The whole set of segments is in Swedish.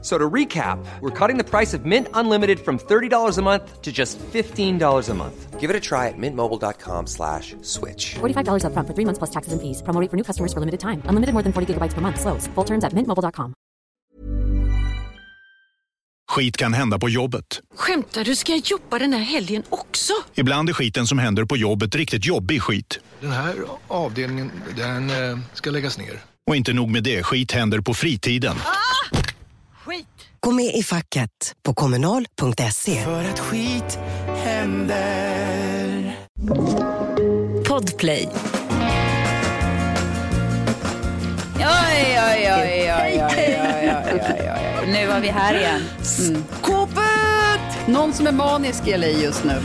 So to recap, we're cutting the price of Mint Unlimited from $30 a month to just $15 a month. Give it a try at mintmobile.com slash switch. $45 upfront for three months plus taxes and fees. Promo rate for new customers for limited time. Unlimited more than 40 gigabytes per month. Slows. Full terms at mintmobile.com. Skit kan hända på jobbet. Skämtar du? Ska jag jobba den här helgen också? Ibland är skiten som händer på jobbet riktigt jobbig skit. Den här avdelningen, den eh, ska läggas ner. Och inte nog med det, skit händer på fritiden. Skit! Gå med i facket på kommunal.se. För att skit händer. Podplay. Oj, oj, oj, oj, oj. Nu var vi här igen. Mm. Skåpet! Någon som är manisk i LA just nu.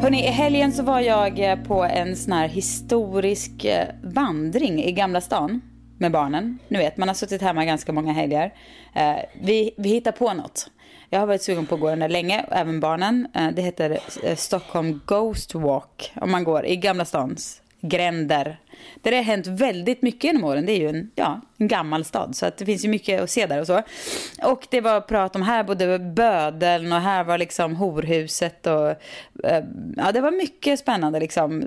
Hörrni, i helgen så var jag eh, på en sån här historisk eh, vandring i Gamla stan med barnen. Nu vet, man har suttit hemma ganska många helger. Eh, vi, vi hittar på något. Jag har varit sugen på att gå den där länge, även barnen. Det heter Stockholm Ghost Walk. Om man går i Gamla stans gränder. Där det har hänt väldigt mycket genom åren. Det är ju en, ja, en gammal stad så att det finns ju mycket att se där och så. Och det var prat om här bodde bödeln och här var liksom horhuset och eh, ja, det var mycket spännande liksom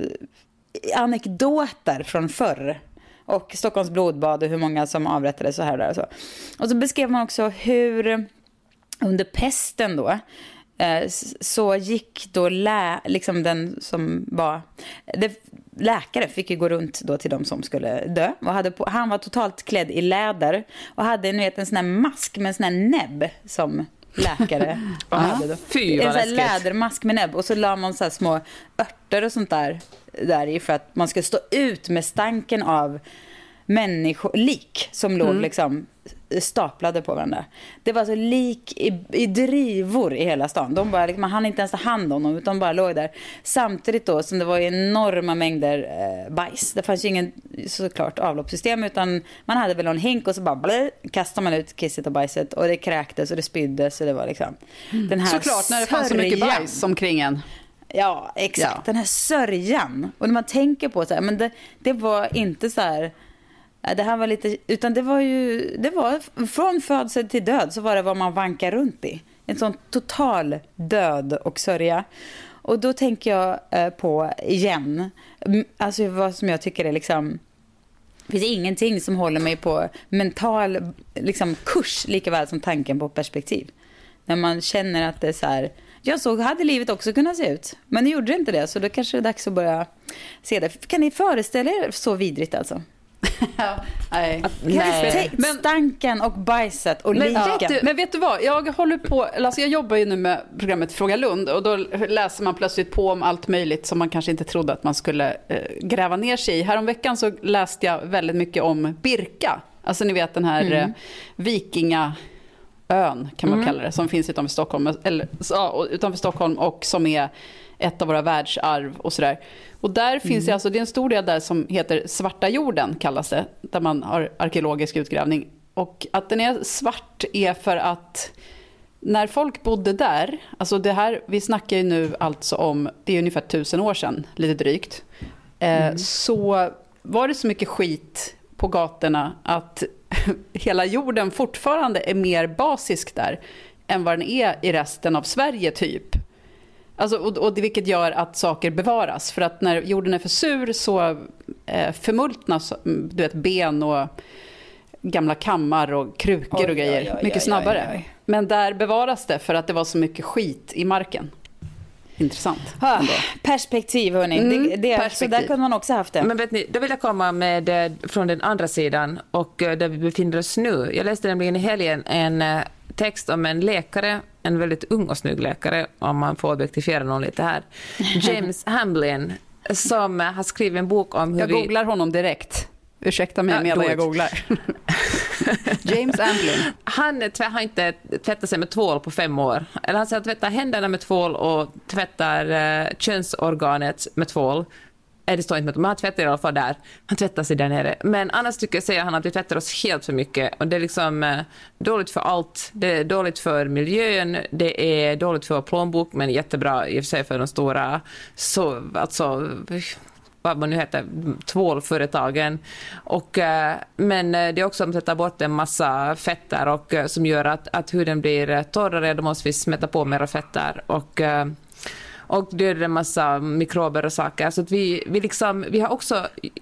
anekdoter från förr. Och Stockholms blodbad och hur många som avrättades så här och där och så. Och så beskrev man också hur under pesten då eh, så gick då lä, liksom den som var... Det, läkare fick ju gå runt då till de som skulle dö. Och hade på, han var totalt klädd i läder och hade ni vet, en sån här mask med en sån här näbb som läkare hade. Då. Fy, en vad sån här lädermask med näbb och så la man så små örter och sånt där, där i för att man skulle stå ut med stanken av människolik som låg liksom staplade på varandra. Det var så lik i, i drivor i hela stan. De bara, liksom, man hann inte ens ta hand om dem utan de bara låg där. Samtidigt då som det var enorma mängder eh, bajs. Det fanns ju ingen såklart avloppssystem utan man hade väl någon hink och så bara blä, kastade man ut kisset och bajset och det kräktes och det spyddes och det var liksom den här Såklart, när det fanns så mycket bajs omkring en. Ja, exakt. Ja. Den här sörjan. Och när man tänker på så här, men det, det var inte så här... Det här var lite, utan det var ju, det var från födsel till död så var det vad man vankar runt i. En sån total död och sörja. Och då tänker jag eh, på igen, alltså vad som jag tycker är liksom, det finns ingenting som håller mig på mental liksom, kurs lika väl som tanken på perspektiv. När man känner att det är så här, ja så hade livet också kunnat se ut. Men det gjorde inte det, så då kanske det är dags att börja se det. Kan ni föreställa er så vidrigt alltså? Nej. Tänka- Men- stanken och bajset och Men liken. vet, du, men vet du vad, jag håller på, alltså jag jobbar ju nu med programmet Fråga Lund och då läser man plötsligt på om allt möjligt som man kanske inte trodde att man skulle eh, gräva ner sig i. Häromveckan så läste jag väldigt mycket om Birka, alltså ni vet den här Mm. eh, vikingaön kan man kalla det, som finns utanför Stockholm, eller, ja, utanför Stockholm och som är ett av våra världsarv och sådär. Och där finns det alltså, det är en stor del där som heter Svarta jorden kallas det, där man har arkeologisk utgrävning. Och att den är svart är för att när folk bodde där, alltså det här, vi snackar ju nu alltså om, det är ungefär tusen år sedan, lite drygt, eh, så var det så mycket skit på gatorna att hela jorden fortfarande är mer basisk där än vad den är i resten av Sverige typ. Alltså, och, och det, vilket gör att saker bevaras. För att när jorden är för sur så eh, förmultnas mm, du vet, ben och gamla kammar och krukor Oj, och grejer oj, oj, oj, mycket oj, snabbare. oj. Men där bevaras det för att det var så mycket skit i marken. Intressant. Ah, perspektiv hörni. Mm, det, det, Så perspektiv. där kunde man också haft det. Men vet ni, då vill jag komma med eh, från den andra sidan och eh, där vi befinner oss nu. Jag läste nämligen i helgen en eh, text om en läkare, en väldigt ung och snygg läkare, om man får objektifiera någon lite här. James Hamblin, som har skrivit en bok om hur Jag vi... googlar honom direkt. Ursäkta mig Ja, medan jag googlar. James Amblin. Han har inte tvättat sig med tvål på fem år. Eller han tvättar händerna med tvål och tvättar eh, könsorganet med tvål. Eh, det står inte med men han tvättar i alla fall där. Han tvättar sig där nere. Men annars tycker jag, säger han att vi tvättar oss helt för mycket. Och det är liksom eh, dåligt för allt. Det är dåligt för miljön, det är dåligt för plånbok, men jättebra i och för sig för de stora, så, alltså, vad man nu heter, tvålföretagen. Och, eh, men eh, det är också att sätta bort en massa fetter och, eh, som gör att, att huden blir torrare. Då måste vi smeta på mera fetter. Och, eh, och dödar en massa mikrober och saker. Så att vi, vi, liksom, vi har också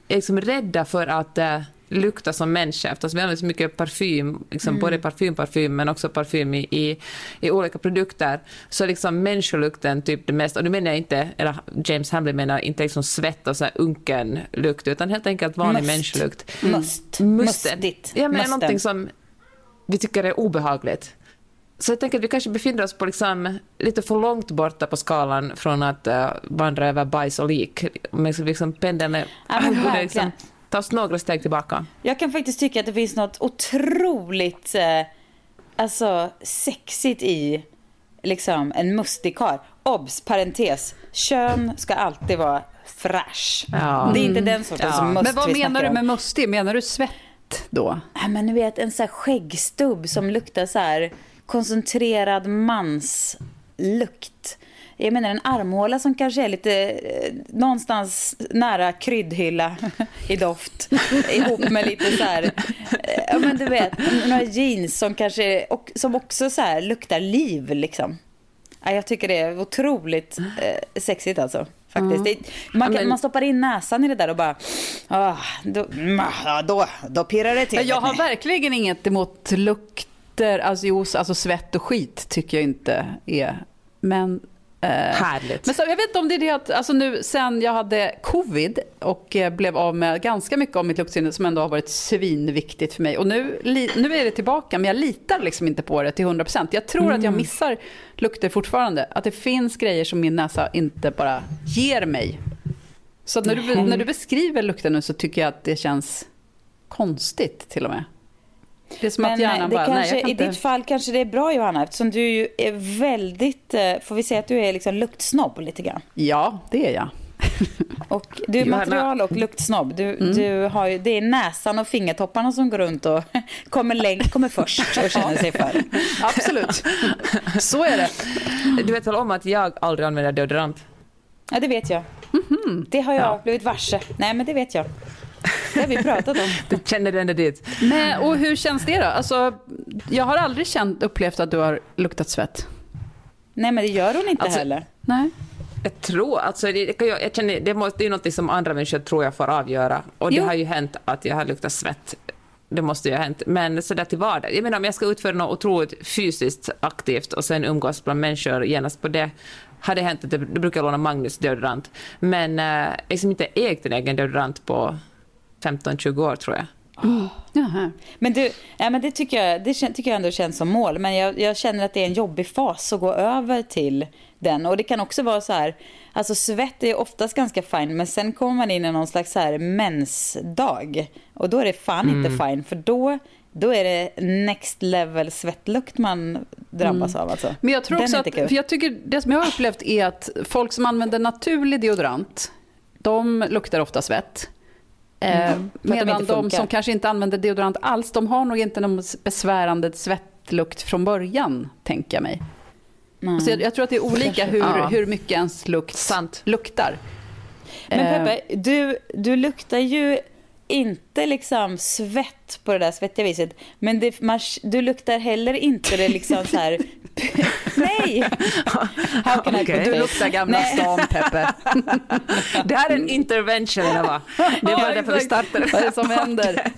är liksom rädda för att eh, lukta som människa eftersom vi använder så mycket parfym, liksom både parfym, parfym men också parfym i, i, i olika produkter. Så liksom människolukten typ det mest, och nu menar jag inte, eller James Hamlin menar inte liksom svett och så här unken lukt utan helt enkelt vanlig Must. människolukt. Must. Musten. Mustigt. Ja, men Musten. någonting som vi tycker är obehagligt. Så jag tänker att vi kanske befinner oss på liksom lite för långt borta på skalan från att uh, vandra över bajs och lik. Men så liksom pendeln är... Ja, liksom ta oss några steg tillbaka. Jag kan faktiskt tycka att det finns något otroligt eh, alltså, sexigt i liksom, en mustig karl. Obs, parentes. Kön ska alltid vara fräsch. Ja. Det är inte den sortens Ja. must Men vad menar du med mustig? Menar du svett då? Ja, men du vet, en så här skäggstubb som luktar så här koncentrerad manslukt. Jag menar en armhåla som kanske är lite eh, någonstans nära kryddhylla i doft. ihop med lite så här, eh, ja men du vet, några jeans som kanske, och, som också så här luktar liv liksom. Ja, jag tycker det är otroligt eh, sexigt alltså. Faktiskt. Det, man, kan, man stoppar in näsan i det där och bara, ah, då, mm, då, då pirrar det till. Jag har verkligen inget emot lukter, alltså, jo, alltså svett och skit tycker jag inte är. Men, eh, Härligt. men så, jag vet inte om det är det att, alltså nu sen jag hade covid och eh, blev av med ganska mycket av mitt luktsinne som ändå har varit svinviktigt för mig. Och nu, li, nu är det tillbaka, men jag litar liksom inte på det till 100%. Jag tror att jag missar lukter fortfarande. Att det finns grejer som min näsa inte bara ger mig. Så när, du, när du beskriver lukten nu så tycker jag att det känns konstigt till och med. Det är som att Men hjärnan eh, det bara, kanske, nej jag kan i inte... ditt fall kanske det är bra Johanna eftersom du ju är väldigt, eh, får vi säga att du är liksom luktsnobb lite grann. Ja, det är jag. Och du är Johanna- material och luktsnobb. Du, Mm. du har ju, det är näsan och fingertopparna som går runt och kommer, längst, kommer först och känner sig för. Absolut. Så är det. Du vet väl om att jag aldrig använder deodorant? Ja, det vet jag. Mhm. Det har jag blivit varse. Nej, men det vet jag. Det har vi pratat om. Du känner du ändå dit? Men, och hur känns det då? Alltså, jag har aldrig känt, upplevt att du har luktat svett. Nej, men det gör hon inte Alltså- heller. Nej. Jag tror, alltså det, jag, jag känner, det, måste, det är något som andra människor tror jag får avgöra. Och det Jo. har ju hänt att jag har luktat svett. Det måste ju ha hänt. Men sådär till vardag. Jag menar om jag ska utföra något otroligt fysiskt aktivt och sen umgås bland människor genast på det. Har det hänt att jag, brukar jag låna Magnus deodorant. Men eh, liksom inte ägt en egen deodorant på 15-20 år tror jag. Jaha. Men du, ja, men det, tycker jag, det tycker jag ändå känns som mål. Men jag, jag känner att det är en jobbig fas att gå över till den. Och det kan också vara så här, alltså svett är oftast ganska fine, men sen kommer man in i någon slags så här mensdag. Och då är det fan inte fine, för då, då är det next level svettlukt man drabbas av. Alltså. Men jag tror Den också att, för jag tycker, det som jag har upplevt är att folk som använder naturlig deodorant, de luktar ofta svett. Eh, Mm, medan de, som kanske inte använder deodorant alls, de har nog inte någon besvärande svettlukt från början, tänker jag mig. Nej. Så jag, jag tror att det är olika hur, Ja. hur mycket ens lukt Sant. luktar. Men Eh, Peppe, du, du luktar ju inte liksom svett på det där svettiga viset. Men det, man, du luktar heller inte det liksom så här... Nej! Put Du luktar Gamla Nej. stan, Peppe. Det här är en intervention, Eva. Det bara Ja, därför vi startade. Vad är det som händer?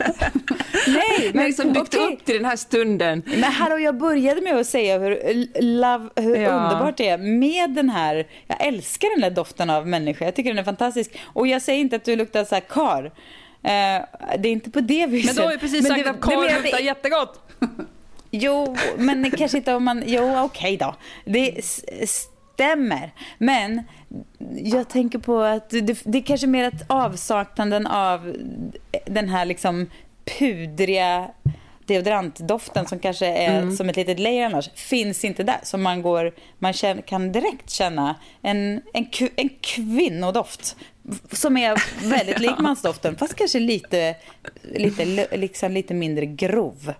Nej, men liksom byggt okej. upp till den här stunden. Men hallå, jag började med att säga hur, love, hur Ja. underbart det är med den här... Jag älskar den där doften av människa. Jag tycker den är fantastisk. Och jag säger inte att du luktar så här kar. Eh, det är inte på det viset. Men du har ju precis Men sagt det- att korv luktar jättegott. Jo, men kanske inte om man... Jo, okej då. Det stämmer. Men jag tänker på att det, det är kanske mer att avsaknaden av den här liksom pudriga deodorantdoften som kanske är Mm. som ett litet layer annars, finns inte där. Så man, går, man känner, kan direkt känna en, en, en kvinnodoft som är väldigt lik mansdoften, fast kanske lite, lite, liksom lite mindre grov.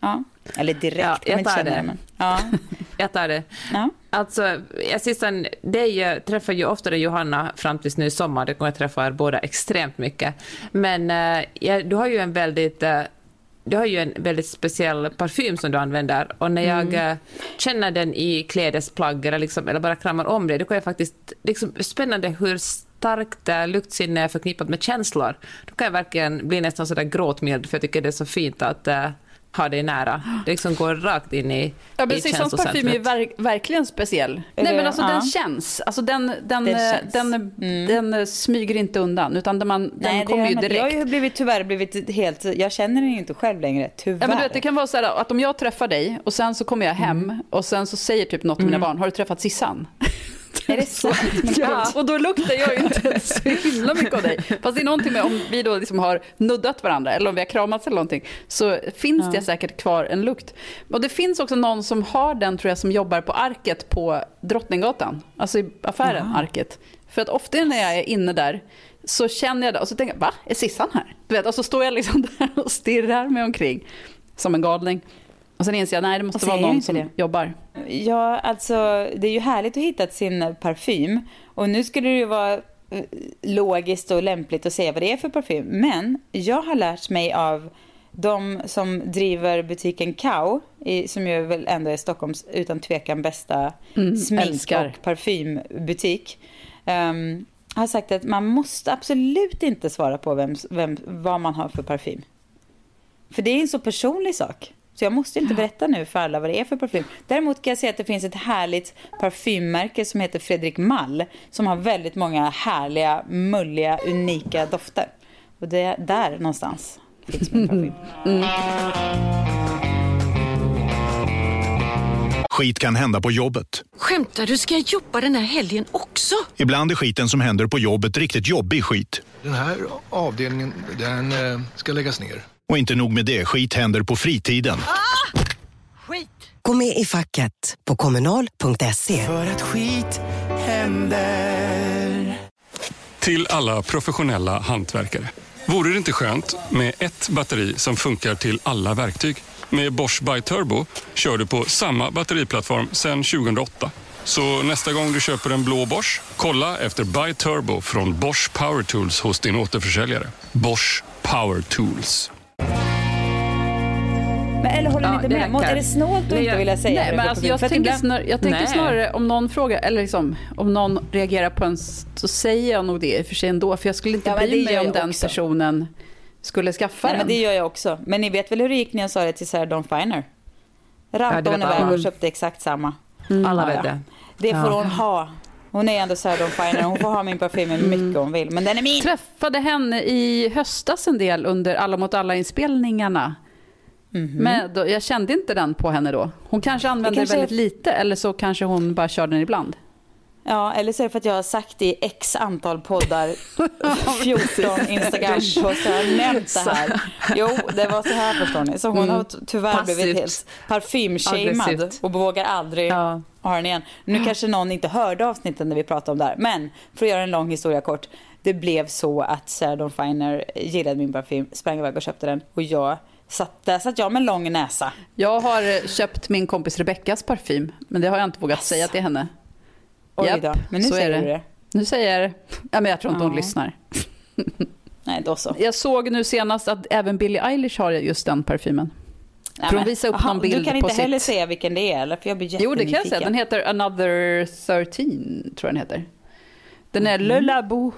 Ja, eller direkt Ja, jag tar det. det. Ja. Jag tar det. Ja. Alltså, jag Sissan, dig eh, träffar ju oftare Johanna fram tills nu i sommar. Du kommer att träffa er båda extremt mycket. Men eh, ja, du har ju en väldigt... eh, du har ju en väldigt speciell parfym som du använder och när jag Mm. eh, känner den i klädesplagg eller, liksom, eller bara kramar om det, då kan jag faktiskt... Liksom, spännande hur starkt luktsinne är förknippat med känslor. Då kan jag verkligen bli nästan sådär gråtmild för jag tycker det är så fint att ha dig nära. Det liksom går rakt in i, Ja, men i Sissons parfym är ju känslocentret. ver- verkligen speciell. Är Nej, det- men alltså ja. den känns. Alltså den, den, Den känns. den, den, eh, smyger inte undan, utan den, man, den Nej, det kommer ju direkt. Jag har ju blivit, tyvärr blivit helt... Jag känner den ju inte själv längre, tyvärr. Ja, men du vet, det kan vara så här att om jag träffar dig och sen så kommer jag hem Mm. och sen så säger typ något av mina barn, har du träffat Sissan? Är det sant? Ja, och då luktar jag ju inte så himla mycket av dig. Fast det är någonting med om vi då liksom har nuddat varandra eller om vi har kramats eller någonting så finns det säkert kvar en lukt. Och det finns också någon som har den tror jag som jobbar på Arket på Drottninggatan. Alltså i affären Arket. För att ofta när jag är inne där så känner jag det och så tänker jag, va? Är Sissan här? Du vet, och så står jag liksom där och stirrar mig omkring som en galning. Och sen inser jag, nej det måste vara någon som det. jobbar. Ja, alltså det är ju härligt att hitta sin parfym. Och nu skulle det ju vara eh, logiskt och lämpligt att säga vad det är för parfym. Men jag har lärt mig av de som driver butiken Kao, som ju väl ändå är Stockholms utan tvekan bästa smink älskar. och parfymbutik. Um, har sagt att man måste absolut inte svara på vem, vem, vad man har för parfym. För det är en så personlig sak. Så jag måste inte berätta nu för alla vad det är för parfym. Däremot kan jag säga att det finns ett härligt parfymmärke som heter Fredrik Mall. Som har väldigt många härliga, mulliga, unika dofter. Och det är där någonstans finns min parfym. Skit kan hända på jobbet. Skämtar du? Ska jag jobba den här helgen också? Ibland är skiten som händer på jobbet riktigt jobbig skit. Den här avdelningen, den eh, ska läggas ner. Och inte nog med det, skit händer på fritiden. Skit! Gå med i facket på kommunal.se. För att skit händer. Till alla professionella hantverkare. Vore det inte skönt med ett batteri som funkar till alla verktyg? Med Bosch By Turbo kör du på samma batteriplattform sedan 2008. Så nästa gång du köper en blå Bosch, kolla efter By Turbo från Bosch Power Tools hos din återförsäljare. Bosch Power Tools. Men eller håller ni Ja, inte det med? Räcker. Är det snålt att Det inte vilja säga Nej, det men alltså, jag tänker, ibland- snar, jag tänker Nej. snarare om någon frågar, eller liksom, om någon reagerar på en, så säger jag nog det i och för sig ändå. För jag skulle inte Ja, bry mig om jag den också. personen skulle skaffa Nej, den. men det gör jag också. Men ni vet väl hur det gick när jag sa det till Sarah Dawn Finer? Ja, Rampade det hon iväg alla. och köpte exakt samma. Alla Ja, vet ja. det. Det får Ja. hon ha. Hon är ändå Dawn Finer. Hon får ha min parfym hur mycket hon vill. Men den är min! träffade henne i höstas en del under Alla mot alla-inspelningarna. Men då, jag kände inte den på henne då. Hon kanske använde kanske det väldigt lite eller så kanske hon bara kör den ibland. Ja, eller så är det för att jag har sagt i x antal poddar, 14 Instagram-poster, har nämnt det här. Jo, det var så här förstår ni. Så hon har ty- tyvärr Passivt. blivit helt parfymshamed Aggressivt. och vågar aldrig Ja. Ha den igen. Nu kanske någon inte hörde avsnitten när vi pratade om det här. Men för att göra en lång historia kort. Det blev så att Sarah Dawn Finer gillade min parfym, sprang iväg och köpte den. Och jag satt, där satt jag med lång näsa. Jag har eh, köpt min kompis Rebeckas parfym, men det har jag inte vågat säga till henne. Oj Japp, då, men nu så säger du det. Nu säger. Ja, men jag tror inte hon Ja. lyssnar. Nej, då så. Jag såg nu senast att även Billie Eilish har just den parfymen. Nej, men- visar upp Aha, någon bild Du kan inte heller sitt- säga vilken det är, eller? För jag blir Jo, det kan jag säga. Den heter Another 13, tror jag den heter. Den är Mhm. Le Labo.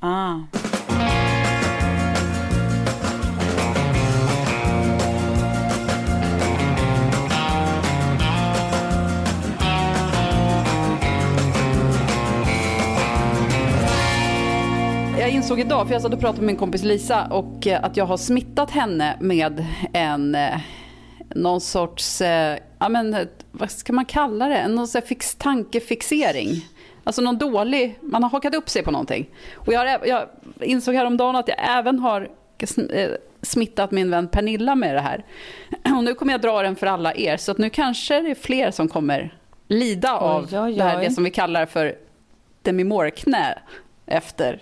Ah. Insåg idag, för jag satt och pratade med min kompis Lisa, och eh, att jag har smittat henne med en eh, någon sorts, eh, ja men vad ska man kalla det, någon sorts fix, tankefixering. Alltså någon dålig, man har hakat upp sig på någonting. Och jag, har, jag insåg häromdagen att jag även har smittat min vän Pernilla med det här. Och nu kommer jag dra den för alla er, så att nu kanske det är fler som kommer lida av Oj, oj, Det, här, oj. det som vi kallar för Demi Moore-knä efter.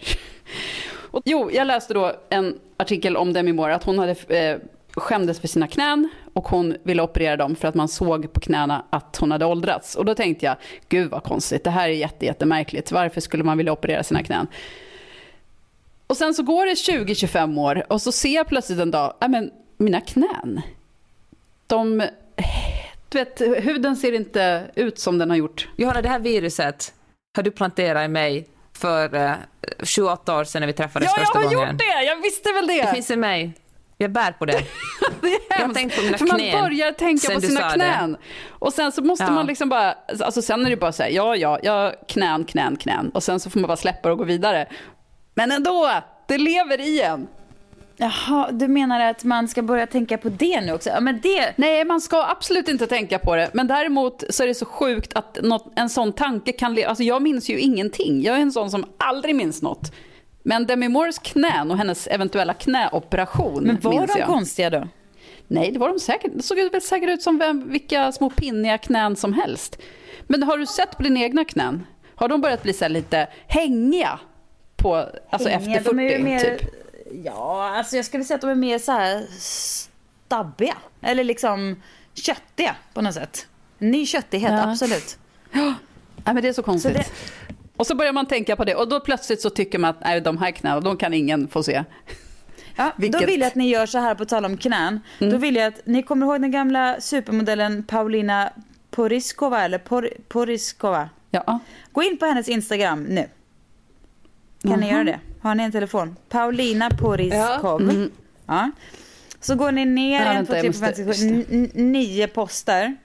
Och, jo, jag läste då en artikel om Demi Moore, att hon hade eh, skämdes för sina knän och hon ville operera dem för att man såg på knäna att hon hade åldrats. Och då tänkte jag, gud vad konstigt, det här är jätte, jättemärkligt. Varför skulle man vilja operera sina knän? Och sen så går det 20-25 år och så ser jag plötsligt en dag, nej men mina knän, de, du vet, huden ser inte ut som den har gjort. Johanna, det här viruset har du planterat i mig för eh, 28 år sedan när vi träffades Ja, jag första har gången. gjort det, jag visste väl det. Det finns i mig. Jag bär på det. Det är Jag har tänkt på mina För man knän börjar tänka sen på sina det. knän. Och sen så måste Ja. man liksom bara, alltså sen är det bara så här, ja, ja, ja, knän, knän, knän. Och sen så får man bara släppa och gå vidare. Men ändå, det lever i en. Jaha, du menar att man ska börja tänka på det nu också? Ja, men det... Nej, man ska absolut inte tänka på det. Men däremot så är det så sjukt att något, en sån tanke kan leva. Alltså jag minns ju ingenting. Jag är en sån som aldrig minns något. Men Demi Moores knän och hennes eventuella knäoperation Men var minns de jag. konstiga då? Nej, det var de säkert. Det såg väl säkert ut som vem, vilka små pinniga knän som helst. Men har du sett på dina egna knän? Har de börjat bli så lite hängiga? På, alltså Hängiga, efter 40, de är ju mer, typ? Ja, alltså jag skulle säga att de är mer så här stabbiga. Eller liksom köttiga på något sätt. Ny köttighet, Ja. absolut. Nej, men det är så konstigt. Så det- Och så börjar man tänka på det och då plötsligt så tycker man att nej, de här knäna, de kan ingen få se. Ja, Vilket- Då vill jag att ni gör så här på tal om knän. Då vill jag att ni kommer ihåg den gamla supermodellen Paulina Poriskova eller Por, Poriskova. Ja. Gå in på hennes Instagram nu. Kan ni Jaha. göra det? Har ni en telefon? Paulina Poriskov. Ja. Så går ni ner Ja, en, två, tre, fem, sex, nio poster.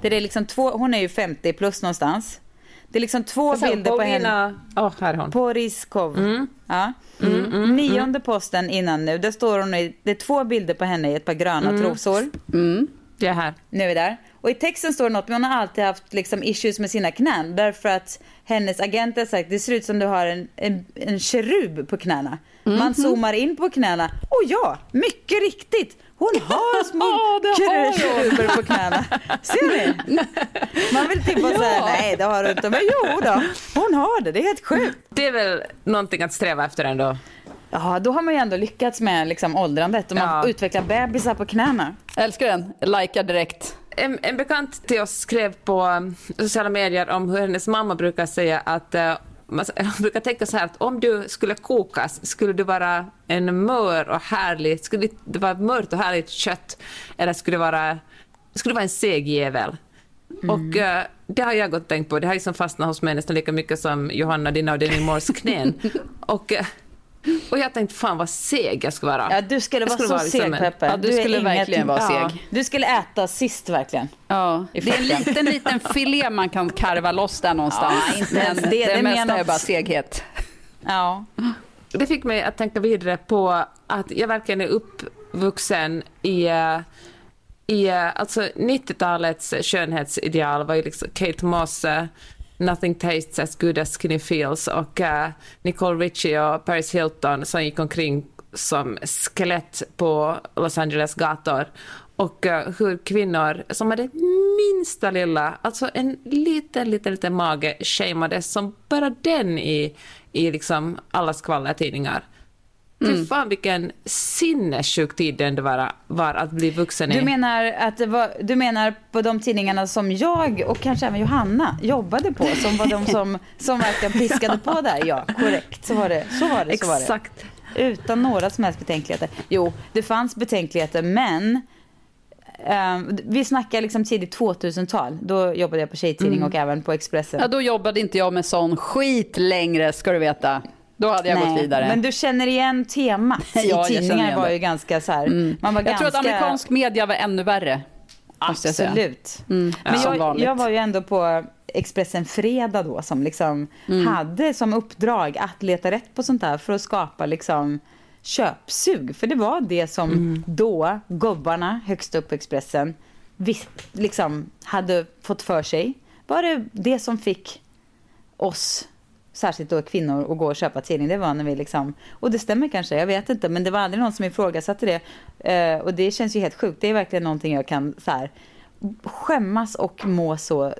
Det är liksom två, hon är ju 50 plus någonstans. Det är liksom två bilder på henne. Åh, här är hon. Poriskov. Mm. Ja. Nionde posten innan nu, där står hon i, det är två bilder på henne i ett par gröna Mm. trosor. Jag är här. Nu är vi där. Och i texten står det något, men hon har alltid haft liksom issues med sina knän. Därför att hennes agent har sagt, det ser ut som du har en, en, en kerub på knäna. Mhm. Man zoomar in på knäna. Och ja, mycket riktigt. Hon har små Ja, keruber på knäna. Ser ni? Man vill typ bara säga, nej det har du inte. Men jo då, hon har det. Det är helt sjukt. Det är väl någonting att sträva efter ändå. Ja, då har man ju ändå lyckats med liksom, åldrandet och man Ja. utvecklar bebisar på knäna. Jag älskar den, likar direkt. En, en bekant till oss skrev på sociala medier om hur hennes mamma brukar säga att uh, man s- hon brukar tänka så här att om du skulle kokas, skulle du vara en mör och härlig, skulle det vara mört och härligt kött eller skulle det vara, skulle det vara en seg jävel? Och eh, det har jag gått och tänkt på, det har liksom fastnat hos mig nästan lika mycket som Johanna, dina och Demi Moores knän. och, eh, och jag tänkte, fan vad seg jag skulle vara. Ja, du skulle Jag vara så liksom seg en- Peppe. Ja, du är skulle verkligen vara ja, seg. Du skulle äta sist verkligen. Ja, det är en liten, liten filé man kan karva loss där någonstans. Ja, inte men ens det. det, Det är mesta är något- bara seghet. Ja. Det fick mig att tänka vidare på att jag verkligen är uppvuxen i, i alltså 90-talets skönhetsideal var ju liksom Kate Moss, eh, Nothing tastes as good as skinny feels och uh, Nicole Richie och Paris Hilton som gick omkring som skelett på Los Angeles gator och uh, hur kvinnor som hade minsta lilla, alltså en liten, liten, liten mage shameades som bara den i, i liksom alla skvallertidningar. Fy fan vilken sinnessjuk tid det ändå var, var att bli vuxen i. Du menar, att det var, du menar på de tidningarna som jag och kanske även Johanna jobbade på, som var de som, som verkligen piskade på där? Ja, korrekt. Så var det. Så var det, så var det. Exakt. Utan några som helst betänkligheter. Jo, det fanns betänkligheter, men eh, vi snackar liksom tidigt 2000-tal. Då jobbade jag på Tjejtidning och även på Expressen. Ja, då jobbade inte jag med sån skit längre, ska du veta. Då hade jag gått vidare. Men du känner igen temat Ja, i tidningar var ju ganska så här. Man var jag ganska... tror att amerikansk media var ännu värre. Absolut. Mm, Men som jag, jag var ju ändå på Expressen Fredag då som liksom Mm. hade som uppdrag att leta rätt på sånt här för att skapa liksom köpsug. För det var det som Mm. då gobbarna högst upp på Expressen vis, liksom hade fått för sig. Var det det som fick oss särskilt då kvinnor, att gå och köpa tidning. Det var när vi liksom, och det stämmer kanske, jag vet inte, men det var aldrig någon som ifrågasatte det. Eh, och det känns ju helt sjukt. Det är verkligen någonting jag kan så här, skämmas och må så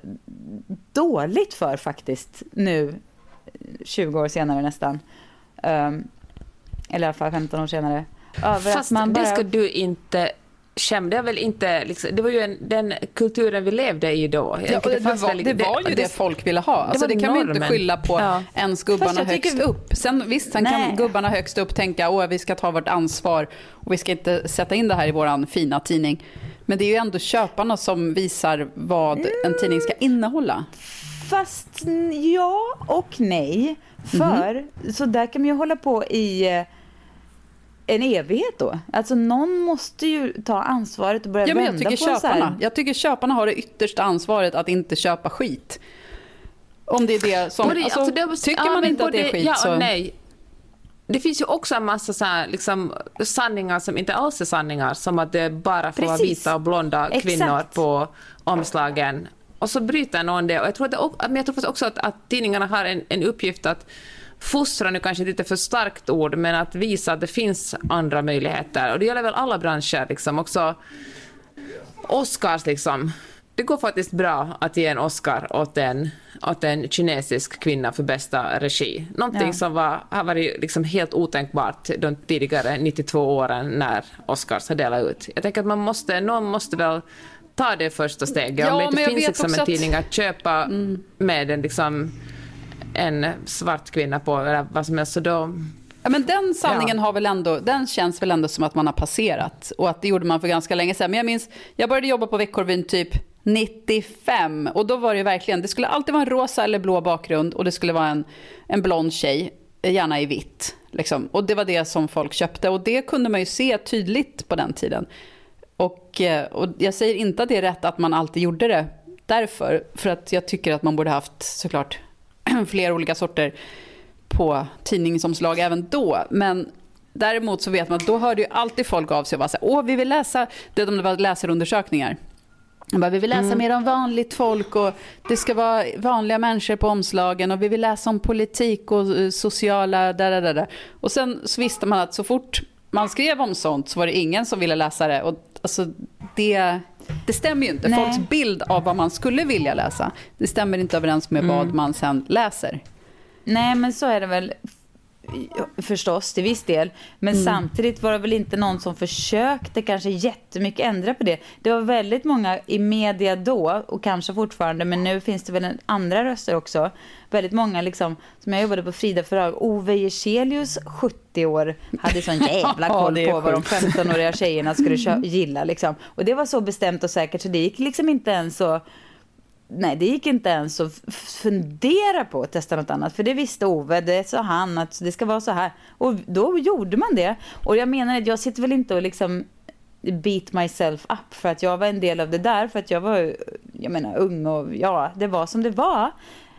dåligt för faktiskt nu 20 år senare nästan. Um, eller i alla fall 15 år senare. Över Fast bara... det ska du inte skämde väl inte... Liksom, det var ju en, den kulturen vi levde i då. Ja, det, det, var, det, var, ju det, det folk ville ha. Alltså, det, kan man inte skylla på ja. ens gubbarna högst tycker... upp. Sen, visst, sen kan gubbarna högst upp tänka att vi ska ta vårt ansvar och vi ska inte sätta in det här i vår fina tidning. Men det är ju ändå köparna som visar vad en tidning ska innehålla. Fast ja och nej. För mm. så där kan man ju hålla på i eh, en evighet då. Alltså någon måste ju ta ansvaret och börja ja, men jag vända tycker på köparna. så här. Jag tycker köparna har det yttersta ansvaret att inte köpa skit. Om det är det som... Både, alltså, alltså, det, tycker ja, man inte både, att det är skit ja, så... Nej. Det finns ju också en massa så här, liksom, sanningar som inte alls är sanningar. Som att det bara får vara vita och blonda Exakt. kvinnor på omslagen. Och så bryter någon det. Och jag tror, att det, men jag tror också att, att tidningarna har en, en uppgift att fostra nu kanske lite för starkt ord, men att visa att det finns andra möjligheter. Och det gäller väl alla branscher, liksom. också Oscars. Liksom. Det går faktiskt bra att ge en Oscar åt en, åt en kinesisk kvinna för bästa regi. Någonting ja. som var, har varit liksom helt otänkbart de tidigare 92 åren när Oscars har delat ut. Jag tänker att man måste, någon måste väl ta det första steget. Ja, Om det inte finns liksom en tidning att köpa mm. med en liksom en svart kvinna på eller vad som helst. Så då, Ja, men den sanningen ja. har väl ändå, den känns väl ändå som att man har passerat. Och att det gjorde man för ganska länge sedan. Men jag minns, jag började jobba på Veckorevyn typ 95. Och då var det verkligen, det skulle alltid vara en rosa eller blå bakgrund. Och det skulle vara en, en blond tjej, gärna i vitt. Liksom. Och det var det som folk köpte. Och det kunde man ju se tydligt på den tiden. Och, eh, och jag säger inte att det är rätt att man alltid gjorde det därför. För att jag tycker att man borde haft såklart flera olika sorter på tidningsomslag även då. Men däremot så vet man att då hörde ju alltid folk av sig och var så här, åh vi vill läsa, det var läsarundersökningar. Bara, vi vill läsa mm. mer om vanligt folk och det ska vara vanliga människor på omslagen och vi vill läsa om politik och eh, sociala... Där, där, där. Och sen så visste man att så fort man skrev om sånt så var det ingen som ville läsa det. Och alltså, det, det stämmer ju inte. Nej. Folks bild av vad man skulle vilja läsa, det stämmer inte överens med mm. vad man sen läser. Nej, men så är det väl förstås till viss del. Men mm. samtidigt var det väl inte någon som försökte kanske jättemycket ändra på det. Det var väldigt många i media då och kanske fortfarande, men nu finns det väl andra röster också. Väldigt många liksom, som jag jobbade på Frida förlag, Ove Jerselius, 70 år, hade sån jävla koll ja, på vad de 15-åriga tjejerna skulle gilla liksom. Och det var så bestämt och säkert så det gick liksom inte ens att Nej, det gick inte ens att fundera på att testa något annat. För det visste Ove, det sa han att det ska vara så här. Och då gjorde man det. Och jag menar att jag sitter väl inte och liksom beat myself up för att jag var en del av det där. För att jag var, jag menar, ung och ja, det var som det var.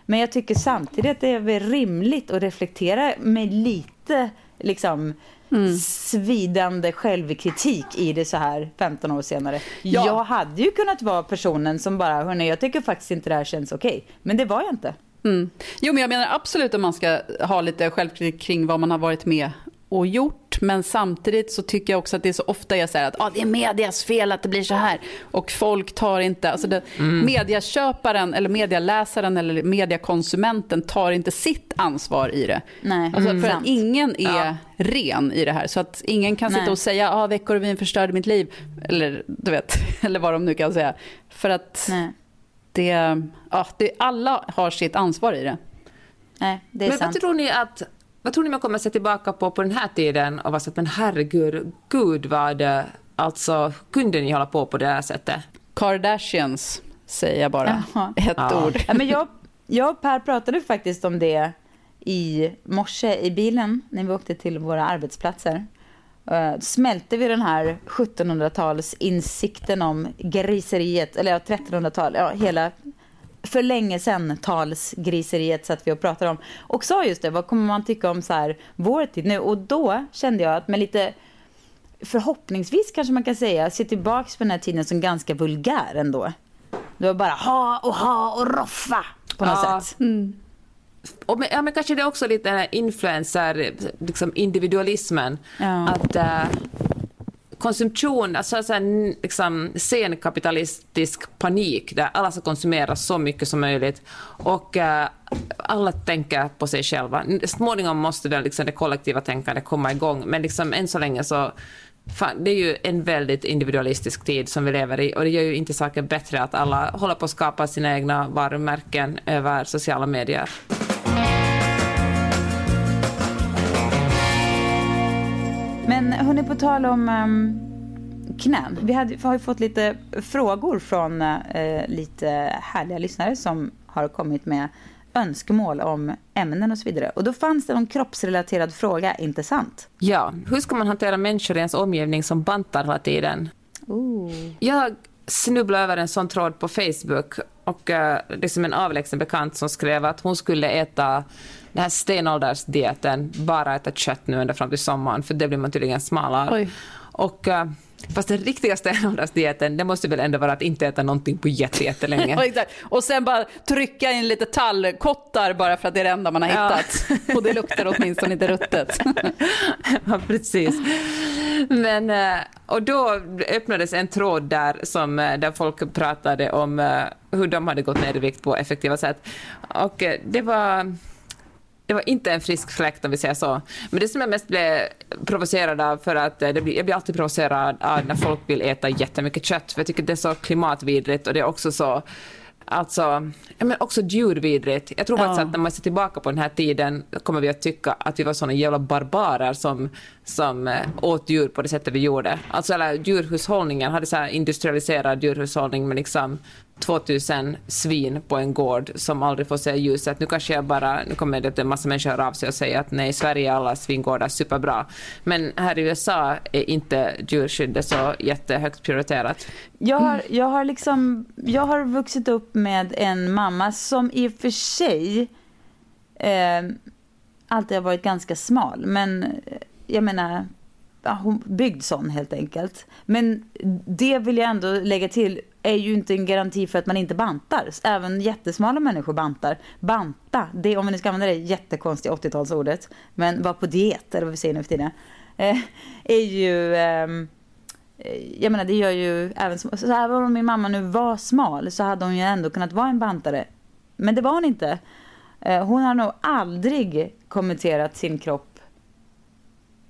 Men jag tycker samtidigt att det är rimligt att reflektera med lite liksom mm. svidande självkritik i det så här 15 år senare. Ja. Jag hade ju kunnat vara personen som bara, hörni, jag tycker faktiskt inte det här känns okej. Okay. Men det var jag inte. Mm. Jo, men jag menar absolut att man ska ha lite självkritik kring vad man har varit med och gjort. Men samtidigt så tycker jag också att det är så ofta jag säger att ah, det är medias fel att det blir så här. Och folk tar inte, alltså det, mm. mediaköparen eller medialäsaren eller mediakonsumenten tar inte sitt ansvar i det. Nej, alltså, mm, för att ingen är ja. ren i det här. Så att ingen kan sitta Nej. och säga att ah, Veckorevyn förstörde mitt liv. Eller du vet, eller vad de nu kan säga. För att det, ja, det, alla har sitt ansvar i det. Nej, det är Men sant. vad tror ni att vad tror ni man kommer se tillbaka på på den här tiden och vara så att men herregud, gud vad det, alltså kunde ni hålla på på det här sättet? Kardashians säger jag bara, Jaha. ett ja. ord. Ja, men jag, jag och Per pratade faktiskt om det i morse i bilen när vi åkte till våra arbetsplatser. Uh, smälte vi den här 1700-talsinsikten om griseriet, eller ja, 1300-tal, ja, hela för länge sedan talsgriseriet satt vi och pratade om. Och sa just det, vad kommer man tycka om så här, vår tid nu? Och då kände jag att med lite förhoppningsvis kanske man kan säga, se tillbaks på den här tiden som ganska vulgär ändå. Det var bara ha och ha och roffa på något ja. sätt. Mm. och men, ja, men kanske det är också lite den här influencer, liksom individualismen. Ja. Att äh, konsumtion, alltså så här, liksom, senkapitalistisk panik där alla ska konsumera så mycket som möjligt och uh, alla tänker på sig själva. Småningom måste det, liksom, det kollektiva tänkandet komma igång, men liksom, än så länge så Fan, det är ju en väldigt individualistisk tid som vi lever i och det gör ju inte saken bättre att alla håller på att skapa sina egna varumärken över sociala medier. Men hörni, på tal om um, knän. Vi hade, har ju fått lite frågor från uh, lite härliga lyssnare som har kommit med önskemål om ämnen och så vidare. Och då fanns det någon kroppsrelaterad fråga, inte sant? Ja, hur ska man hantera människor i ens omgivning som bantar hela tiden? Ooh. Jag snubblade över en sån tråd på Facebook och uh, liksom en avlägsen bekant som skrev att hon skulle äta den här stenåldersdieten, bara äta kött nu ända fram till sommaren, för det blir man tydligen smalare. Oj. Och, uh, fast den riktiga stenåldersdieten, det måste väl ändå vara att inte äta någonting på jätte- jättelänge. Ja, exakt. Och sen bara trycka in lite tallkottar bara för att det är det enda man har Ja. hittat. Och det luktar åtminstone inte ruttet. ja, precis. Men, eh, och då öppnades en tråd där, som, eh, där folk pratade om eh, hur de hade gått ner i vikt på effektiva sätt. Och eh, det var... Det var inte en frisk fläkt om vi säger så. Men det som jag mest blev provocerad av, för att eh, det blir, jag blir alltid provocerad av när folk vill äta jättemycket kött, för jag tycker det är så klimatvidrigt och det är också så Alltså, ja, men också djurvidrigt. Jag tror Ja. faktiskt att när man ser tillbaka på den här tiden kommer vi att tycka att vi var såna jävla barbarer som, som eh, åt djur på det sättet vi gjorde. Alltså eller djurhushållningen, hade så industrialiserad djurhushållning med liksom 2000 svin på en gård som aldrig får se ljuset. Nu kanske jag bara, nu kommer det att en massa människor höra av sig och säga att nej, i Sverige är alla svingårdar superbra. Men här i USA är inte djurskyddet så jättehögt prioriterat. Jag har, jag har liksom, jag har vuxit upp med en mamma som i och för sig eh, alltid har varit ganska smal. Men eh, jag menar, ja, hon byggd sån helt enkelt. Men det vill jag ändå lägga till är ju inte en garanti för att man inte bantar. Även jättesmala människor bantar. Banta, det, om vi nu ska använda det jättekonstiga 80-talsordet, men vara på diet, eller vad vi säger nu för tiden, eh, är ju... Ehm, eh, jag menar det gör ju även, så även om min mamma nu var smal så hade hon ju ändå kunnat vara en bantare. Men det var hon inte. Eh, Hon har nog aldrig kommenterat sin kropp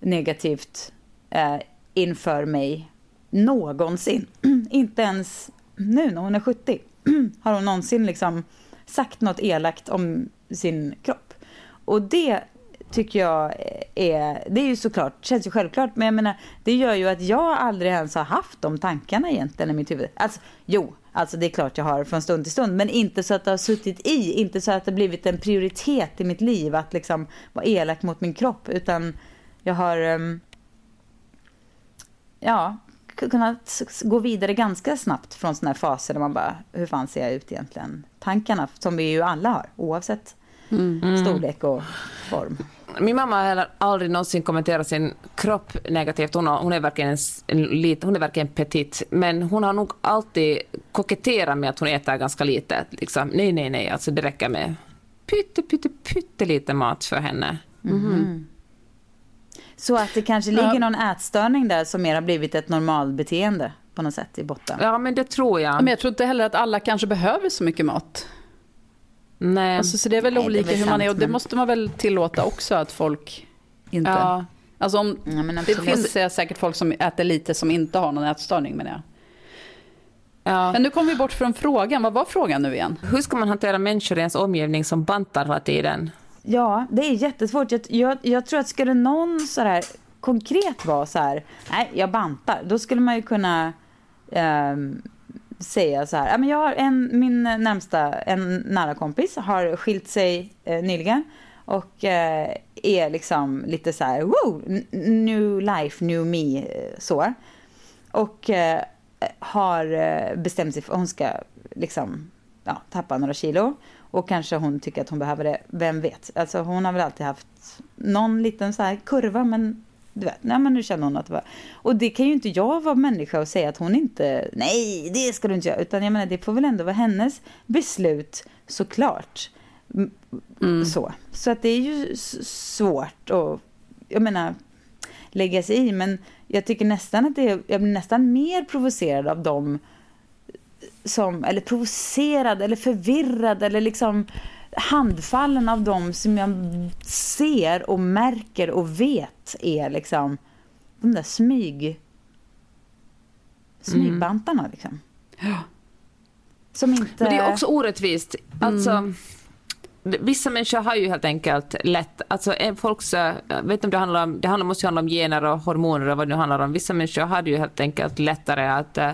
negativt eh, inför mig någonsin. inte ens nu när hon är 70 har hon någonsin liksom sagt något elakt om sin kropp. Och det tycker jag är, det är ju såklart, känns ju självklart, men jag menar, det gör ju att jag aldrig ens har haft de tankarna egentligen i mitt huvud. Alltså, jo, alltså det är klart jag har från stund till stund, men inte så att det har suttit i, inte så att det har blivit en prioritet i mitt liv att liksom vara elak mot min kropp, utan jag har, ehm, ja, kunnat gå vidare ganska snabbt från sådana här faser där man bara, hur fan ser jag ut egentligen? Tankarna som vi ju alla har, oavsett storlek och form. Min mamma har heller aldrig någonsin kommenterat sin kropp negativt. Hon, har, hon, är verkligen en, lit, hon är verkligen petit. Men hon har nog alltid koketterat med att hon äter ganska lite. Liksom, nej, nej, nej, alltså det räcker med pytte, pytte, pyttelite mat för henne. Så att det kanske ligger någon ätstörning där som mer har blivit ett normalbeteende på något sätt i botten. Ja, men det tror jag. Men jag tror inte heller att alla kanske behöver så mycket mat. nej. Alltså, så det är väl Nej, det är olika väl hur man är sant, och det men- måste man väl tillåta också att folk inte... ja. Alltså om, Ja, men det finns säkert folk som äter lite som inte har någon ätstörning menar jag. Ja. Men nu kom vi bort från frågan. Vad var frågan nu igen? Hur ska man hantera människor i ens omgivning som bantar hela tiden? Ja, det är jättesvårt. Jag, jag, jag tror att skulle någon så här konkret vara så här, nej, jag bantar, då skulle man ju kunna eh, säga så här, ja, men jag har en, min närmsta, en nära kompis har skilt sig eh, nyligen och eh, är liksom lite så här, wow, new life, new me, eh, så. Och eh, har eh, bestämt sig för att hon ska liksom, ja, tappa några kilo. Och kanske hon tycker att hon behöver det, vem vet. Alltså hon har väl alltid haft någon liten så här kurva men du vet, nej men nu känner hon att det var... Och det kan ju inte jag vara människa och säga att hon inte, nej det ska du inte göra. Utan jag menar det får väl ändå vara hennes beslut såklart. Mm. Så. så att det är ju svårt att, jag menar, lägga sig i. Men jag tycker nästan att det är, jag blir nästan mer provocerad av dem som, eller provocerad eller förvirrad eller liksom handfallen av dem som jag ser och märker och vet är liksom de där smyg smygbantarna liksom. Som inte... Men det är också orättvist. Alltså, Vissa människor har ju helt enkelt lätt, alltså folks, jag vet inte om det handlar om, det handlar, måste ju handla om gener och hormoner och vad det nu handlar om. Vissa människor har ju helt enkelt lättare att eh,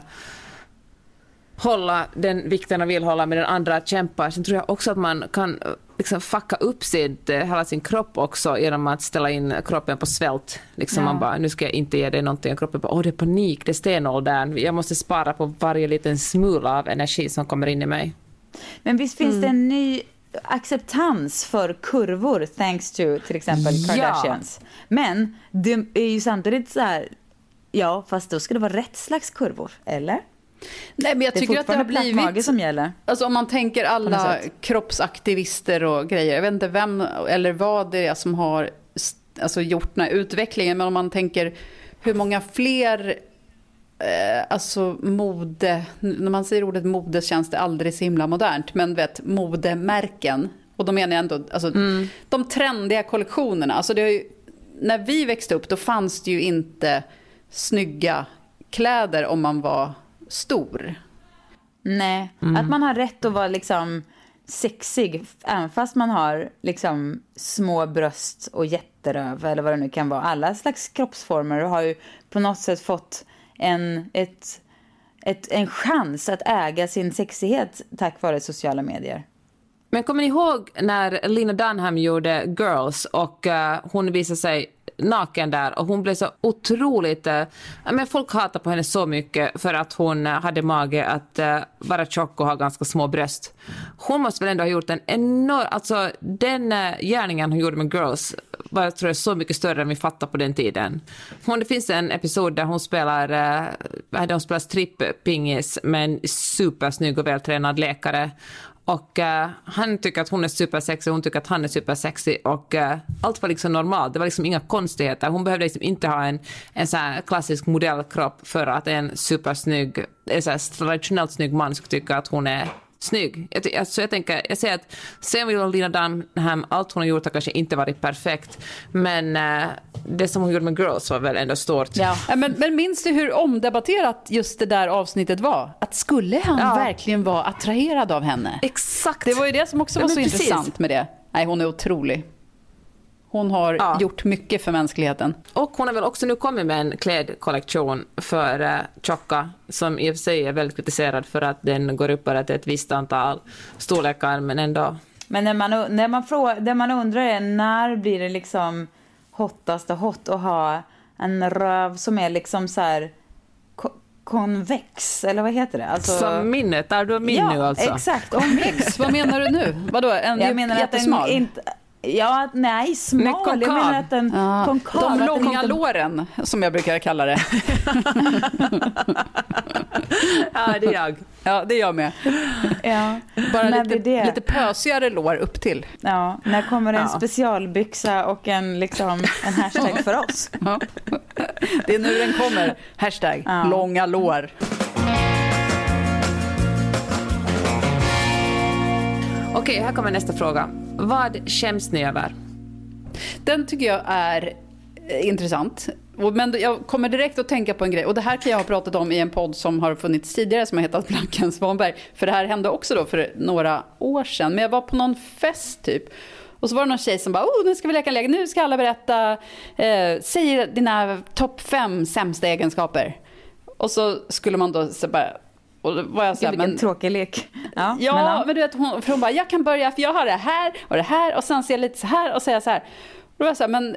hålla den vikten de vill hålla med den andra kämpar. Sen tror jag också att man kan eh, liksom fucka upp sitt, eh, hela sin kropp också genom att ställa in kroppen på svält. Liksom Ja. man bara, nu ska jag inte ge dig någonting. Och kroppen bara, åh det är panik, det är stenåldern. Jag måste spara på varje liten smula av energi som kommer in i mig. Men visst finns det en ny acceptans för kurvor thanks to till exempel Ja. Kardashians. Men det är ju samtidigt så här, ja fast då ska det vara rätt slags kurvor, eller? Nej, men jag det är tycker att det har fortfarande blivit... som gäller. Alltså om man tänker alla kroppsaktivister och grejer. Jag vet inte vem eller vad det är som har alltså, gjort den här utvecklingen. Men om man tänker hur många fler eh, alltså mode, när man säger ordet mode känns det aldrig så himla modernt. Men vet, modemärken. Och då menar jag ändå alltså, de trendiga kollektionerna. Alltså, ju, när vi växte upp då fanns det ju inte snygga kläder om man var stor. Nej, att man har rätt att vara liksom sexig även fast man har liksom små bröst och jätteröv eller vad det nu kan vara. Alla slags kroppsformer har ju på något sätt fått en, ett, ett, en chans att äga sin sexighet tack vare sociala medier. Men kommer ni ihåg när Lina Dunham gjorde Girls och eh, hon visade sig naken där och hon blev så otroligt... Eh, men folk hatar på henne så mycket för att hon eh, hade mage att eh, vara tjock och ha ganska små bröst. Hon måste väl ändå ha gjort en enorm... Alltså den gärningen hon gjorde med Girls var jag tror jag, så mycket större än vi fattade på den tiden. Hon, det finns en episod där hon spelar, där hon spelar strippingis med en supersnygg och vältränad läkare. Och uh, han tycker att hon är supersexig, hon tycker att han är supersexig och uh, allt var liksom normalt. Det var liksom inga konstigheter. Hon behövde liksom inte ha en, en så här klassisk modellkropp för att en supersnygg, en så här traditionellt snygg man skulle tycka att hon är snygg. Jag, alltså jag tänker, jag säger att sen vill Lina Dunham, allt hon har gjort har kanske inte varit perfekt, men eh, det som hon gjorde med Girls var väl ändå stort. Ja, men, men minns du hur omdebatterat just det där avsnittet var? Att skulle han Ja. verkligen vara attraherad av henne? Exakt. Det var ju det som också Ja, var men så precis. intressant med det. Nej, hon är otrolig. Hon har Ja. gjort mycket för mänskligheten. Och hon har väl också nu kommit med en klädkollektion för uh, tjocka, som i och för sig är väldigt kritiserad för att den går upp bara till ett visst antal storlekar, men ändå. Men när man, när man frågar, det man undrar är när blir det liksom hottaste hot att ha en röv som är liksom så här ko- konvex, eller vad heter det? Alltså, Som minnet, är du min ja, nu alltså? exakt. Och min. Vad menar du nu? Vadå, en Jag menar att den jättesmal? inte... Ja, nej, smal. Nej, jag konkav. menar att den... Ja, konkav, de att den långa inte- låren, som jag brukar kalla det. Ja, det är jag. Ja, det är jag med. Ja. Bara När lite, det? lite pösigare lår upp till. Ja, när kommer en Ja. specialbyxa och en, liksom, en hashtag för oss? Ja. Det är nu den kommer. Hashtag Ja. långa lår. Okej, här kommer nästa fråga. Vad skäms ni över? Den tycker jag är eh, intressant. Men jag kommer direkt att tänka på en grej. Och det här kan jag ha pratat om i en podd som har funnits tidigare som har hetat Blanken Svanberg. För det här hände också då för några år sedan. Men jag var på någon fest typ. Och så var det någon tjej som bara, oh, nu ska vi leka en lek. Nu ska alla berätta, eh, säg dina topp fem sämsta egenskaper. Och så skulle man då så bara, och då var jag så här, Vilken men tråkig lek. Ja, Ja, men, men, du vet, hon, för hon bara, jag kan börja för jag har det här och det här och sen ser jag lite så här och säger så här. Och då var jag så här, men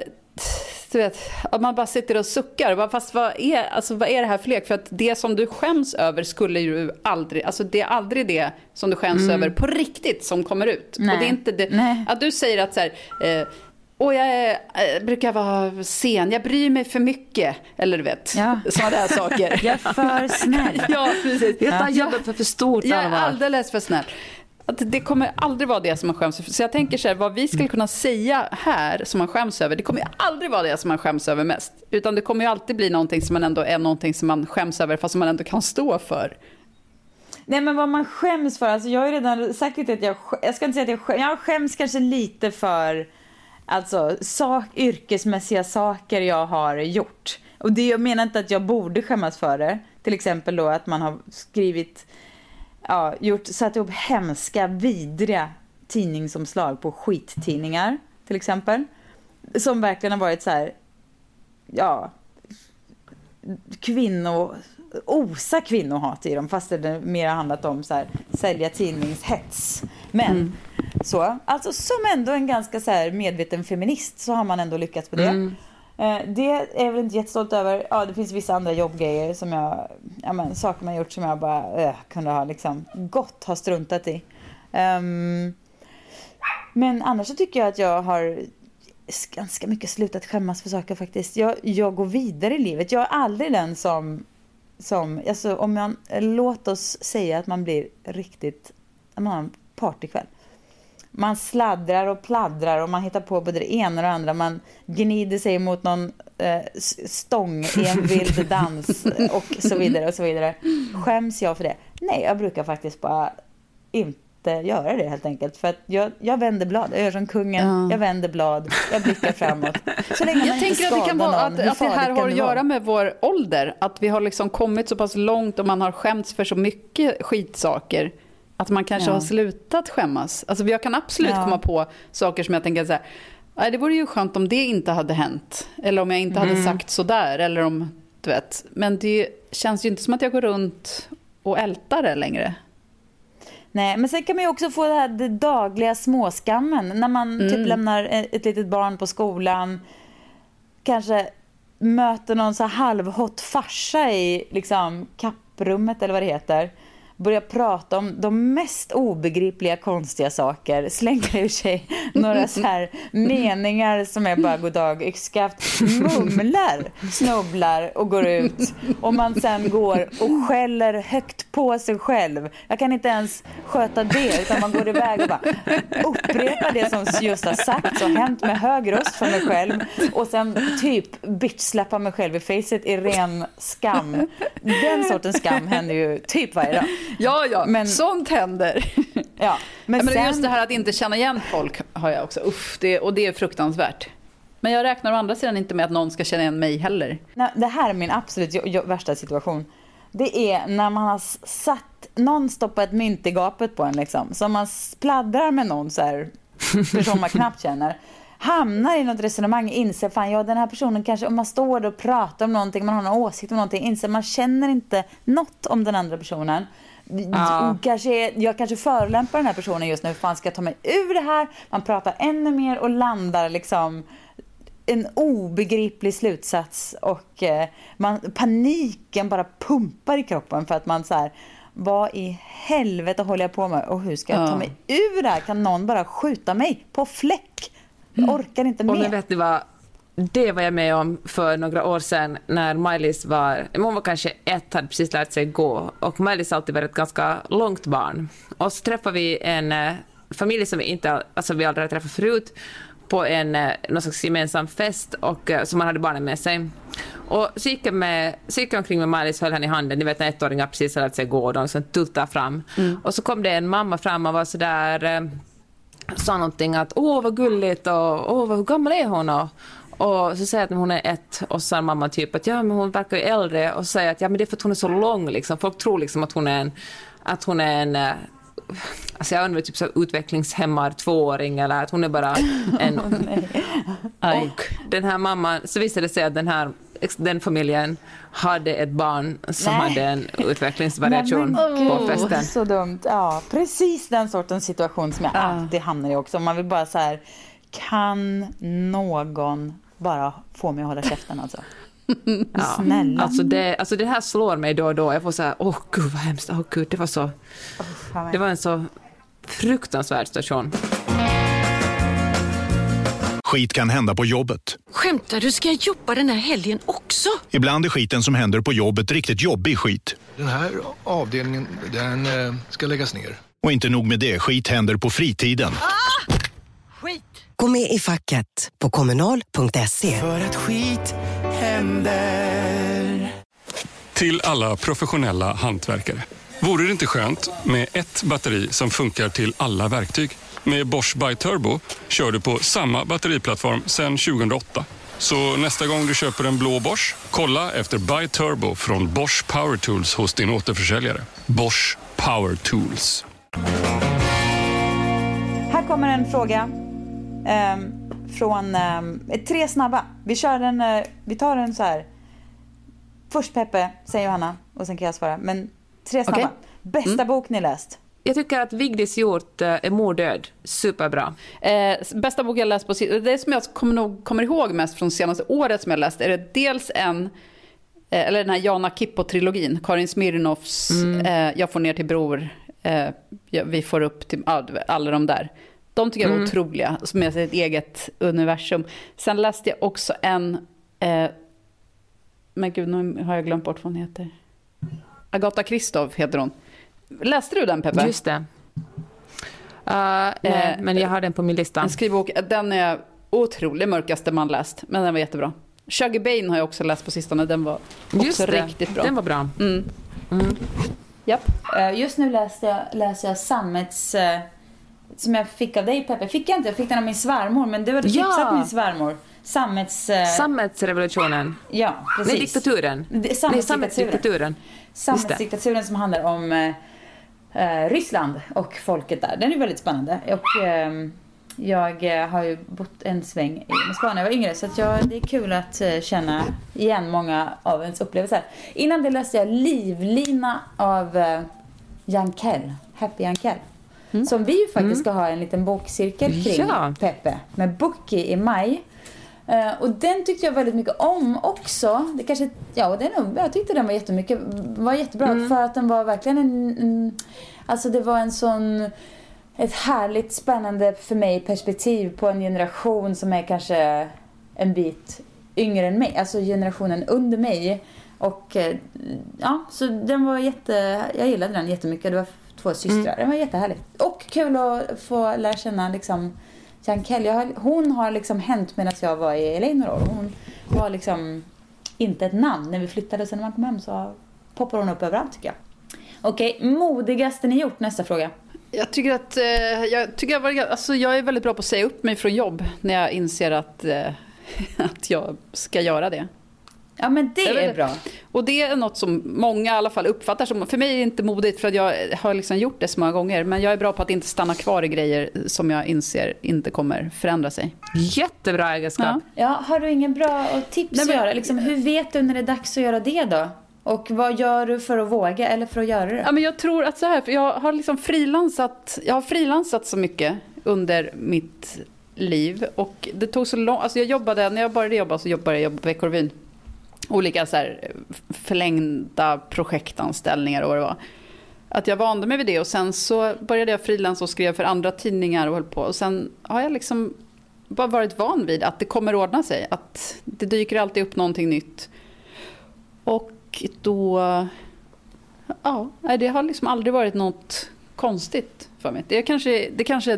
du vet, att man bara sitter och suckar. Bara, Fast vad är, alltså, vad är det här för lek? För att det som du skäms över skulle ju aldrig, alltså det är aldrig det som du skäms över på riktigt som kommer ut. Nej. Och det är inte det, Nej. att du säger att så här, eh, och jag är, eh, brukar vara sen, jag bryr mig för mycket. Eller du vet, Ja. sådana där saker. Jag är för snäll. ja, precis. Jag tar jobbet för stort Jag är alldeles för snäll. att det kommer aldrig vara det som man skäms över. Så jag tänker så här, vad vi skulle kunna säga här som man skäms över, det kommer ju aldrig vara det som man skäms över mest. Utan det kommer ju alltid bli någonting som man ändå är någonting som man skäms över, fast som man ändå kan stå för. Nej men vad man skäms för, alltså jag har ju redan sagt att jag, jag ska inte säga att jag skäms, jag skäms kanske lite för alltså sak, yrkesmässiga saker jag har gjort. Och det, jag menar inte att jag borde skämmas för det. Till exempel då att man har skrivit, ja, gjort, satt ihop hemska, vidriga tidningsomslag på skittidningar till exempel. Som verkligen har varit så här, ja, kvinno, osa kvinnohat i dem fast det mer har handlat om så här, sälja tidningshets. Men så, alltså som ändå en ganska så här, medveten feminist så har man ändå lyckats med det. Eh, Det är jag väl inte jättestolt över. Ja, det finns vissa andra jobbgrejer som jag, ja men saker man gjort som jag bara äh, kunde ha liksom gott ha struntat i. Ehm, men annars så tycker jag att jag har ganska mycket slutat skämmas för saker faktiskt. Jag, jag går vidare i livet. Jag är aldrig den som, som alltså om man, låt oss säga att man blir riktigt, man har en partykväll. Man sladdrar och pladdrar och man hittar på både det ena och det andra. Man gnider sig mot någon eh, stång i en vild dans och så vidare och så vidare. Skäms jag för det? Nej, jag brukar faktiskt bara inte göra det helt enkelt. För att jag, jag vänder blad. Jag gör som kungen. Ja. Jag vänder blad. Jag blickar framåt. Så länge man Jag inte tänker att det kan vara någon. att, att det här har att göra med vår ålder. Att vi har liksom kommit så pass långt och man har skämts för så mycket skitsaker. Att man kanske Ja. har slutat skämmas. Alltså jag kan absolut Ja. komma på saker som jag tänker så här. "Nej, Det vore ju skönt om det inte hade hänt. Eller om jag inte hade Mm. sagt så där. Eller om, du vet. Men det känns ju inte som att jag går runt och ältar det längre. Nej, men sen kan man ju också få det här det dagliga småskammen. När man Mm. typ lämnar ett litet barn på skolan. Kanske möter någon så här halvhått farsa i liksom kapprummet eller vad det heter. Börjar prata om de mest obegripliga konstiga saker. Slänger ur sig några så här meningar som är bara goddag yxskaft. Mumlar, snubblar och går ut. Och man sen går och skäller högt på sig själv. Jag kan inte ens sköta det utan man går iväg och bara upprepar det som just har sagts och hänt med hög röst för mig själv. Och sen typ bitchsläppa mig själv i facet i ren skam. Den sortens skam händer ju typ varje dag. Ja, ja, Men- sånt händer. Ja, men, Men, sen... just det här att inte känna igen folk har jag också. Uff, det, och det är fruktansvärt. Men jag räknar å andra sidan inte med att någon ska känna igen mig heller. Nej, det här är min absolut värsta situation. Det är när man har satt, någon stoppar ett mynt i gapet på en liksom. Så man spladdrar med någon så här, person man knappt känner. Hamnar i något resonemang, inser fan ja den här personen kanske, om man står och pratar om någonting, man har en åsikt om någonting, inser man känner inte något om den andra personen. Ja. Kanske, jag kanske förolämpar den här personen just nu, hur fan ska jag ta mig ur det här? Man pratar ännu mer och landar liksom en obegriplig slutsats och eh, man, paniken bara pumpar i kroppen för att man så här, vad i helvete håller jag på med och hur ska jag ta mig ur det här? Kan någon bara skjuta mig på fläck? Jag orkar inte Och nu mer. vet ni vad, det var jag med om för några år sedan när Maj-Lis var, hon var kanske ett, hade precis lärt sig gå och Maj-Lis har alltid varit ett ganska långt barn. Och så träffade vi en eh, familj som vi inte, alltså vi aldrig hade träffat förut på en eh, någon slags gemensam fest och eh, som man hade barnen med sig. Och så gick jag, med, så gick jag omkring med Maj-Lis höll henne i handen, ni vet när ettåringar precis har lärt sig gå och de liksom tuttar fram. Och så kom det en mamma fram och var sådär sa någonting att åh vad gulligt och åh vad, hur gammal är hon? Och, och så säger jag att hon är ett och så mamma typ att ja men hon verkar ju äldre och så säger jag att ja men det är för att hon är så lång liksom. Folk tror liksom att hon är en, att hon är en eh, Alltså jag undrar typ så utvecklingshämmad tvååring eller att hon är bara en... och den här mamman, så visade det sig att den här den familjen hade ett barn som Nej. hade en utvecklingsvariation Nej, på festen. Så dumt. Ja, precis den sortens situation som jag alltid hamnar i också. Man vill bara så här, kan någon bara få mig att hålla käften alltså? Ja. Snälla. Alltså det, alltså det här slår mig då och då. Jag får så här, åh gud vad hemskt, åh gud, det var så, det var en så fruktansvärd situation. Skit kan hända på jobbet. Skämtar du? Ska jag jobba den här helgen också? Ibland är skiten som händer på jobbet riktigt jobbig skit. Den här avdelningen, den eh, ska läggas ner. Och inte nog med det, skit händer på fritiden. Gå med i facket på kommunal.se. För att skit händer. Till alla professionella hantverkare. Vore det inte skönt med ett batteri som funkar till alla verktyg? Med Bosch By Turbo kör du på samma batteriplattform sedan 2008. Så nästa gång du köper en blå Bosch, kolla efter By Turbo från Bosch Power Tools hos din återförsäljare. Bosch Power Tools. Här kommer en fråga ehm, från ehm, tre snabba. Vi kör en, eh, vi tar en så här. Först Peppe, sen Johanna och sen kan jag svara. Men tre snabba. Okej. Bästa bok ni läst? Jag tycker att Vigdis Hjort eh, är mor död. Superbra. Eh, bästa bok jag läst på si- det som jag kommer, nog, kommer ihåg mest från senaste året som jag läst är det dels en eh, eller den här Jana Kippo-trilogin, Karin Smirnoffs eh, Jag får ner till bror, eh, Vi får upp till alla de där. De tycker jag Mm. otroliga, som är ett eget universum. Sen läste jag också en, eh, men gud nu har jag glömt bort vad hon heter. Agatha Christoph heter hon. Läste du den Peppe? Just det. Uh, nej, Eh, men jag har den på min lista. En skrivbok, den är otrolig, mörkaste man läst. Men den var jättebra. Sugar Bane har jag också läst på sistone, den var också Just det, riktigt bra. den var bra. Mm. Japp. Eh, Just nu läser jag, läser jag Sammets... Som jag fick av dig Peppe. Fick jag inte, jag fick den av min svärmor. Men det var Ja. tipsat min svärmor. Sammets... eh, Sammetsrevolutionen. Ja, precis. Nej, diktaturen. Sammetsdiktaturen. sammetsdiktaturen. Som handlar om eh, eh, Ryssland och folket där. Den är väldigt spännande. Och ehm, jag eh, har ju bott en sväng i Moskva när jag var yngre så att jag, det är kul att eh, känna igen många av ens upplevelser. Innan det läste jag Livlina av eh, Jankell, Happy Jankell. Som vi ju faktiskt ska ha en liten bokcirkel kring, Ja. Peppe, med Bookie i maj. Eh, och den tyckte jag väldigt mycket om också. Det kanske, ja, den, jag tyckte den var jättemycket, var jättebra för att den var verkligen en, en, alltså det var en sån, ett härligt spännande för mig perspektiv på en generation som är kanske en bit yngre än mig, alltså generationen under mig. Och eh, ja, så den var jätte, jag gillade den jättemycket. Det var två systrar, den var jättehärlig. Och kul att få lära känna liksom Jankell, jag har, hon har liksom hänt medan jag var i LA några år. Hon var liksom inte ett namn när vi flyttade. Sen när man kom hem så poppar hon upp överallt tycker jag. Okej, modigaste ni gjort? Nästa fråga. Jag tycker att eh, jag, tycker jag, var, alltså, jag är väldigt bra på att säga upp mig från jobb när jag inser att, eh, att jag ska göra det. Ja men det är bra. Och det är något som många i alla fall uppfattar som, för mig är det inte modigt för att jag har liksom gjort det så många gånger, men jag är bra på att inte stanna kvar i grejer som jag inser inte kommer förändra sig. Jättebra egenskap. Ja. Ja, har du ingen bra tips Nej, att men- göra? Liksom, hur vet du när det är dags att göra det då? Och vad gör du för att våga eller för att göra det? Ja, men jag tror att så här, för jag har liksom frilansat, jag har frilansat så mycket under mitt liv och det tog så lång, alltså jag jobbade, när jag började jobba så jobbade jag på Veckorevyn. Olika så här förlängda projektanställningar och vad det var. Att jag vande mig vid det och sen så började jag frilansa och skrev för andra tidningar och höll på. Och sen har jag liksom bara varit van vid att det kommer ordna sig. Att det dyker alltid upp någonting nytt. Och då Ja, det har liksom aldrig varit något konstigt för mig. Det är kanske, det kanske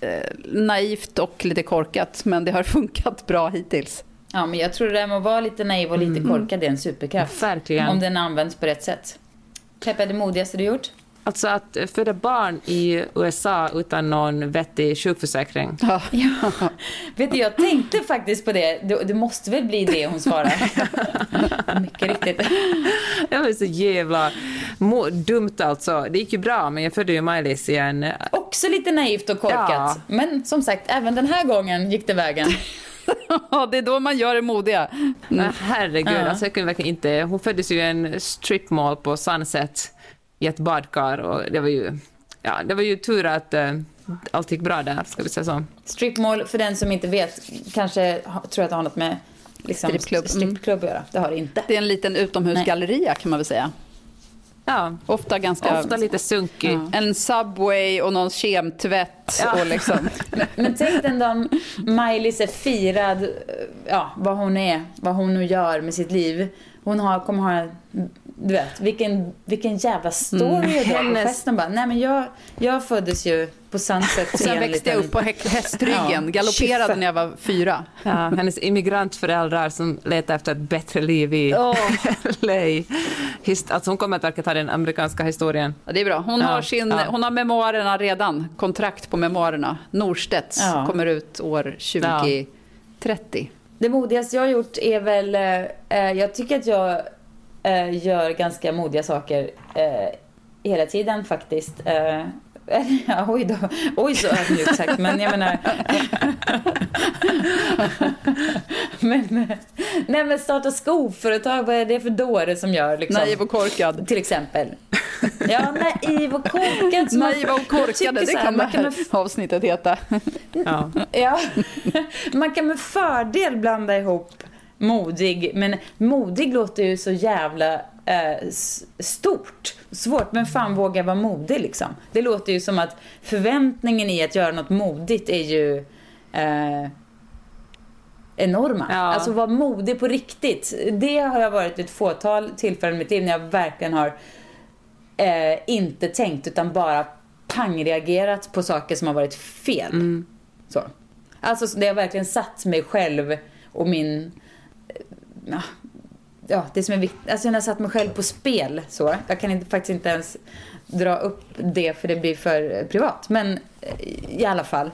är naivt och lite korkat, men det har funkat bra hittills. Ja, men jag tror det där med att vara lite naiv och lite korkad det är en superkraft. Verkligen. Om den används på rätt sätt. Peppe, det modigaste du gjort? Alltså att föda barn i USA utan någon vettig sjukförsäkring. Ja. Vet du, jag tänkte faktiskt på det. Det, det måste väl bli det hon svarar. Mycket riktigt. Det var så jävla dumt alltså. Det gick ju bra, men jag födde ju Maj-Lis i en... Också lite naivt och korkat. Ja. Men som sagt, även den här gången gick det vägen. Ja, det är då man gör det modiga. Nej, herregud, Ja. alltså jag kunde verkligen inte... Hon föddes ju i en stripmall på Sunset i ett badkar och det var ju... Ja, det var ju tur att eh, allt gick bra där, ska vi säga så. Stripmall, för den som inte vet, kanske tror att det har något med liksom, Strippklubb. st- strippklubb att göra. Det har det inte. Det är en liten utomhusgalleria kan man väl säga. Ja, Ofta ganska... ofta lite sunkig. Ja. En Subway och någon kemtvätt Ja. och liksom... Men tänk den om Maj-Lis är firad, eh, ja, vad hon är, vad hon nu gör med sitt liv. Hon har, kommer ha du vet, vilken, vilken jävla story mm. då på festen. Bara, nej men jag, jag föddes ju på Sunset. Och sen växte jag upp på hästryggen, ja, galopperade när jag var fyra. Ja, hennes immigrantföräldrar som letar efter ett bättre liv i oh. LA. Alltså hon kommer att verka ta den amerikanska historien. Ja, det är bra. Hon, ja, har sin, ja. hon har memoarerna redan, kontrakt på memoarerna. Norstedts ja. kommer ut år 2030. Det modigaste jag har gjort är väl, eh, jag tycker att jag eh, gör ganska modiga saker eh, hela tiden faktiskt. Eh, ja, oj då, oj så ödmjukt sagt, men jag menar... men, nej men starta skoföretag, vad är det för dåre som gör liksom? Naiv och korkad. Till exempel. Ja, naiv och korkad. Naiva och korkade, det kan det här avsnittet heta. ja. ja. Man kan med fördel blanda ihop modig, men modig låter ju så jävla eh, stort. Svårt, men fan våga vara modig liksom. Det låter ju som att förväntningen i att göra något modigt är ju eh, enorma. Ja. Alltså vara modig på riktigt. Det har jag varit vid ett fåtal tillfällen i mitt liv när jag verkligen har eh, inte tänkt utan bara pangreagerat på saker som har varit fel. Mm. Så. Alltså det har verkligen satt mig själv och min ja, ja, det som är viktigt. Alltså jag har satt mig själv på spel så. Jag kan inte, faktiskt inte ens dra upp det för det blir för privat. Men eh, i alla fall.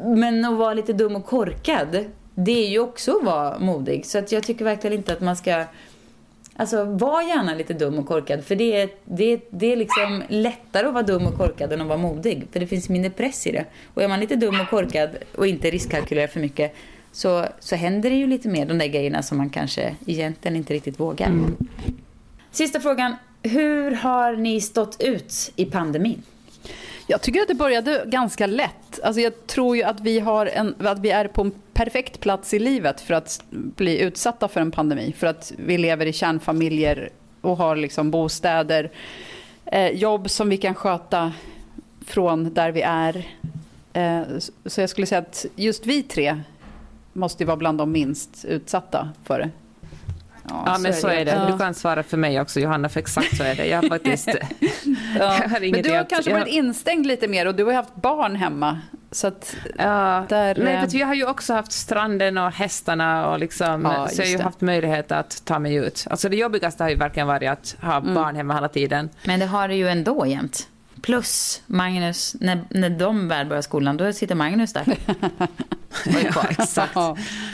Men att vara lite dum och korkad, det är ju också att vara modig. Så att jag tycker verkligen inte att man ska... Alltså var gärna lite dum och korkad. För det är, det, det är liksom lättare att vara dum och korkad än att vara modig. För det finns mindre press i det. Och är man lite dum och korkad och inte riskkalkylerar för mycket så, så händer det ju lite mer de där grejerna som man kanske egentligen inte riktigt vågar. Mm. Sista frågan. Hur har ni stått ut i pandemin? Jag tycker att det började ganska lätt. Alltså jag tror ju att vi, har en, att vi är på en perfekt plats i livet för att bli utsatta för en pandemi. För att vi lever i kärnfamiljer och har liksom bostäder, eh, jobb som vi kan sköta från där vi är. Eh, så jag skulle säga att just vi tre måste ju vara bland de minst utsatta för det. Ja, ja men så är det. Ja. Du kan svara för mig också, Johanna, för exakt så är det. Jag har faktiskt... ja. jag har men du har kanske varit instängd lite mer och du har haft barn hemma. Så att ja, där, men vet, jag har ju också haft stranden och hästarna och liksom, ja, så jag har ju haft möjlighet att ta mig ut. Alltså det jobbigaste har ju verkligen varit att ha mm. barn hemma hela tiden. Men det har du ju ändå jämt. Plus Magnus, när, när de väl börjar skolan, då sitter Magnus där. ja, exakt.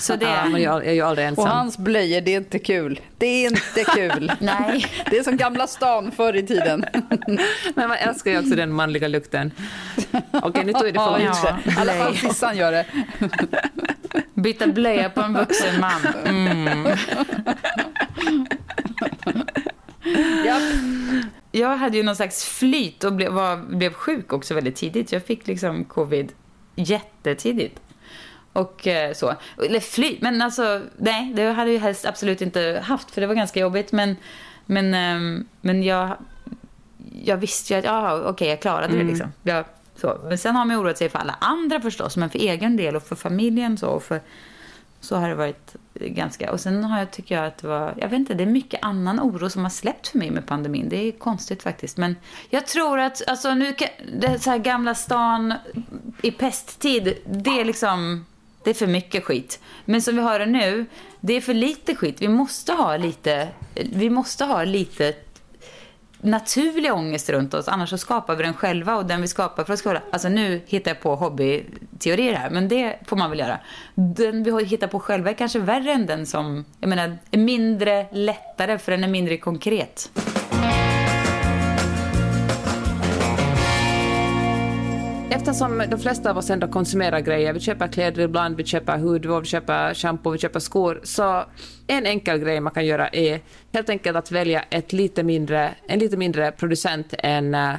Så det, ja, jag, är ju aldrig ensam. Och hans blöjor, det är inte kul. Det är inte kul. Nej. Det är som Gamla stan förr i tiden. Men man älskar ju också den manliga lukten. Okej, nu tog jag det för ja, I alla fall Sissan gör det. Byta blöja på en vuxen man. Mm. Japp. Jag hade ju någon slags flyt och blev, var, blev sjuk också väldigt tidigt. Jag fick liksom covid jättetidigt. Och eh, så. Eller fly, men alltså nej, det hade jag helst absolut inte haft för det var ganska jobbigt. Men, men, ehm, men jag, jag visste ju att, ja okej okay, jag klarade det mm. liksom. Jag, så. Men sen har man oroat sig för alla andra förstås, men för egen del och för familjen så. Och för, så har det varit ganska... Och sen har jag, tycker jag att det var... Jag vet inte, det är mycket annan oro som har släppt för mig med pandemin. Det är konstigt faktiskt. Men jag tror att, alltså nu, det så här gamla stan i pesttid, det är liksom... Det är för mycket skit. Men som vi har det nu, det är för lite skit. Vi måste ha lite, vi måste ha lite naturlig ångest runt oss, annars så skapar vi den själva och den vi skapar för oss själva. alltså nu hittar jag på hobbyteorier här, men det får man väl göra. Den vi hittar på själva är kanske värre än den som, jag menar, är mindre lättare för den är mindre konkret. Eftersom de flesta av oss ändå konsumerar grejer, vi köper kläder ibland, vi köper hudvård, vi köper shampoo, vi köper skor, så en enkel grej man kan göra är helt enkelt att välja ett lite mindre, en lite mindre producent än eh,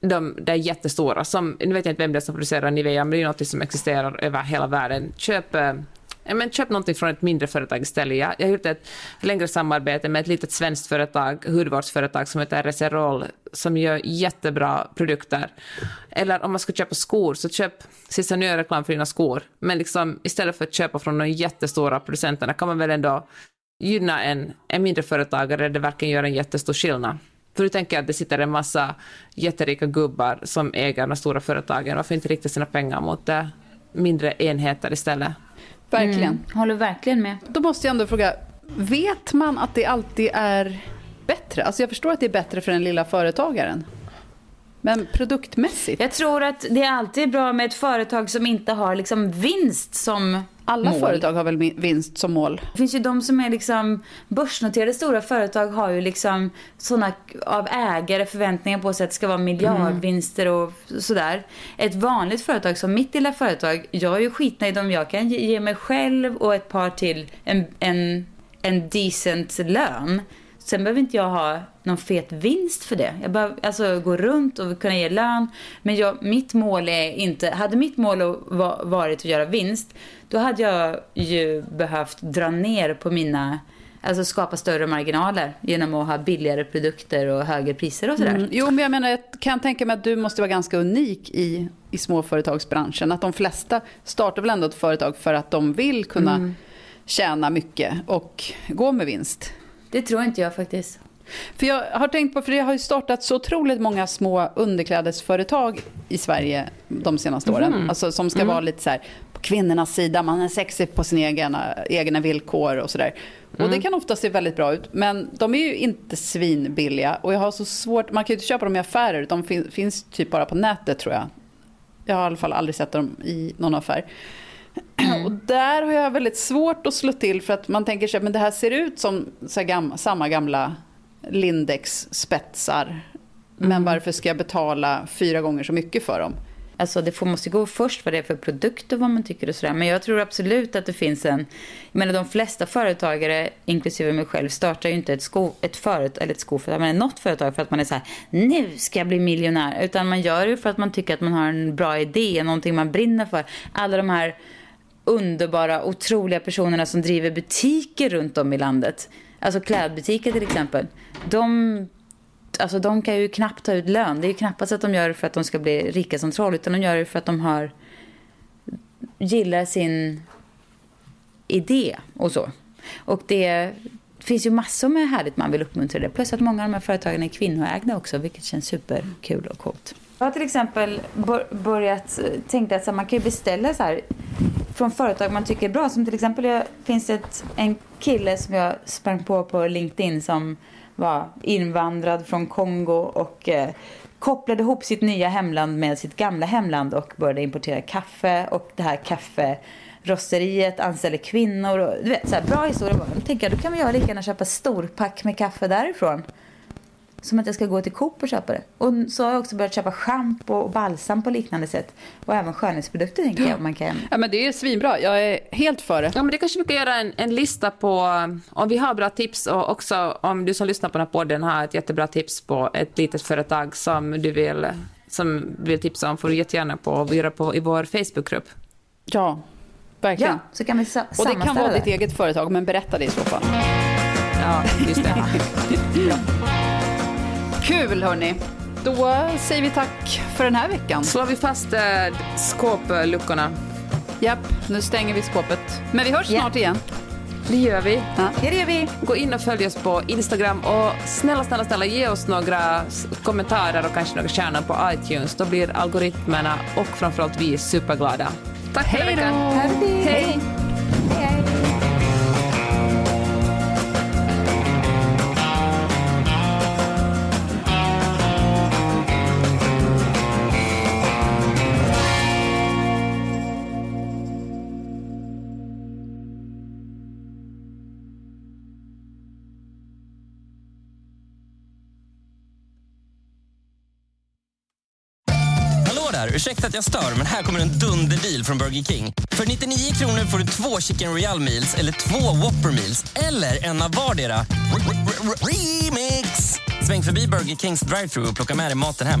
de där jättestora. Som, nu vet jag inte vem det är som producerar Nivea, men det är något som existerar över hela världen. Köp eh, men köp någonting från ett mindre företag istället. Jag, jag har gjort ett längre samarbete med ett litet svenskt företag, hudvårdsföretag som heter Reserol, som gör jättebra produkter. Eller om man ska köpa skor, så köp, sista nu gör reklam för dina skor, men liksom, istället för att köpa från de jättestora producenterna kan man väl ändå gynna en, en mindre företagare där det verkligen gör en jättestor skillnad. För du tänker att det sitter en massa jätterika gubbar som äger de stora företagen. Varför inte rikta sina pengar mot det? mindre enheter istället? Verkligen. Mm, håller verkligen med. Då måste jag ändå fråga, vet man att det alltid är bättre? Alltså jag förstår att det är bättre för den lilla företagaren. Men produktmässigt? Jag tror att det alltid är bra med ett företag som inte har liksom vinst som Alla mål. företag har väl vinst som mål? Det finns ju de som är liksom börsnoterade stora företag har ju liksom sådana av ägare förväntningar på sig att det ska vara miljardvinster och sådär. Ett vanligt företag som mitt lilla företag, jag är ju skitnöjd om jag kan ge ge mig själv och ett par till en, en, en decent lön. Sen behöver inte jag ha någon fet vinst för det. Jag behöver alltså gå runt och kunna ge lön. Men jag, mitt mål är inte... Hade mitt mål varit att göra vinst, då hade jag ju behövt dra ner på mina... Alltså skapa större marginaler genom att ha billigare produkter och högre priser och sådär. Mm. Jo, men jag menar, jag kan tänka mig att du måste vara ganska unik i, i småföretagsbranschen. Att de flesta startar väl ändå ett företag för att de vill kunna Mm. tjäna mycket och gå med vinst. Det tror inte jag faktiskt. För jag har tänkt på, för det har ju startat så otroligt många små underklädesföretag i Sverige de senaste åren. Alltså som ska vara lite så här på kvinnornas sida, man är sexig på sina egna, egna villkor och sådär. Och det kan ofta se väldigt bra ut, men de är ju inte svinbilliga. Och jag har så svårt, man kan ju inte köpa dem i affärer, de fin, finns typ bara på nätet tror jag. Jag har i alla fall aldrig sett dem i någon affär. Och där har jag väldigt svårt att slå till för att man tänker sig men det här ser ut som gam, samma gamla Lindex-spetsar. Men varför ska jag betala fyra gånger så mycket för dem? Alltså det får, måste gå först vad det är för produkt och vad man tycker och sådär. Men jag tror absolut att det finns en... Jag menar de flesta företagare, inklusive mig själv, startar ju inte ett, sko, ett, företag, eller ett skoföretag, men något företag för att man är så här, nu ska jag bli miljonär. Utan man gör det för att man tycker att man har en bra idé, någonting man brinner för. Alla de här underbara, otroliga personerna som driver butiker runt om i landet. Alltså klädbutiker till exempel. De, alltså de kan ju knappt ta ut lön. Det är ju knappast att de gör det för att de ska bli rika som troll. Utan de gör det för att de har gillar sin idé och så. Och det finns ju massor med härligt man vill uppmuntra det. Plus att många av de här företagen är kvinnoägda också, vilket känns superkul och coolt. Jag har till exempel börjat eh, tänka att man kan ju beställa så här från företag man tycker är bra. Som till exempel jag, finns ett, en kille som jag sprang på på LinkedIn som var invandrad från Kongo och eh, kopplade ihop sitt nya hemland med sitt gamla hemland och började importera kaffe och det här kafferosteriet anställer kvinnor och du vet så här, bra historia. Då tänker jag, då kan vi göra lika gärna köpa storpack med kaffe därifrån. Som att jag ska gå till Coop och köpa det. Och så har jag också börjat köpa schampo och balsam på liknande sätt. Och även skönhetsprodukter tänker jag man kan. Ja, men det är svinbra. Jag är helt för det. Ja, men det kanske vi kan göra en, en lista på om vi har bra tips och också om du som lyssnar på den här podden har ett jättebra tips på ett litet företag som du vill, som vill tipsa om får du jättegärna på och göra på i vår Facebookgrupp. Ja, verkligen. Ja, så kan vi sa- Och det kan vara ditt eget företag, men berätta det i så fall. Ja, just det. Kul hörni! Då säger vi tack för den här veckan. Slår vi fast äh, skåpluckorna? Japp, nu stänger vi skåpet. Men vi hörs Ja. snart igen. Det gör vi. Ja. Det gör vi. Gå in och följ oss på Instagram och snälla, snälla, snälla ge oss några kommentarer och kanske några stjärnor på iTunes. Då blir algoritmerna och framförallt vi superglada. Tack för den här veckan. Hej. Hej! Ursäkta att jag stör, men här kommer en dunderdeal från Burger King. För 99 kronor får du två Chicken Royal Meals eller två Whopper Meals eller en av vardera. Remix! Sväng förbi Burger Kings drive-thru och plocka med dig maten hem.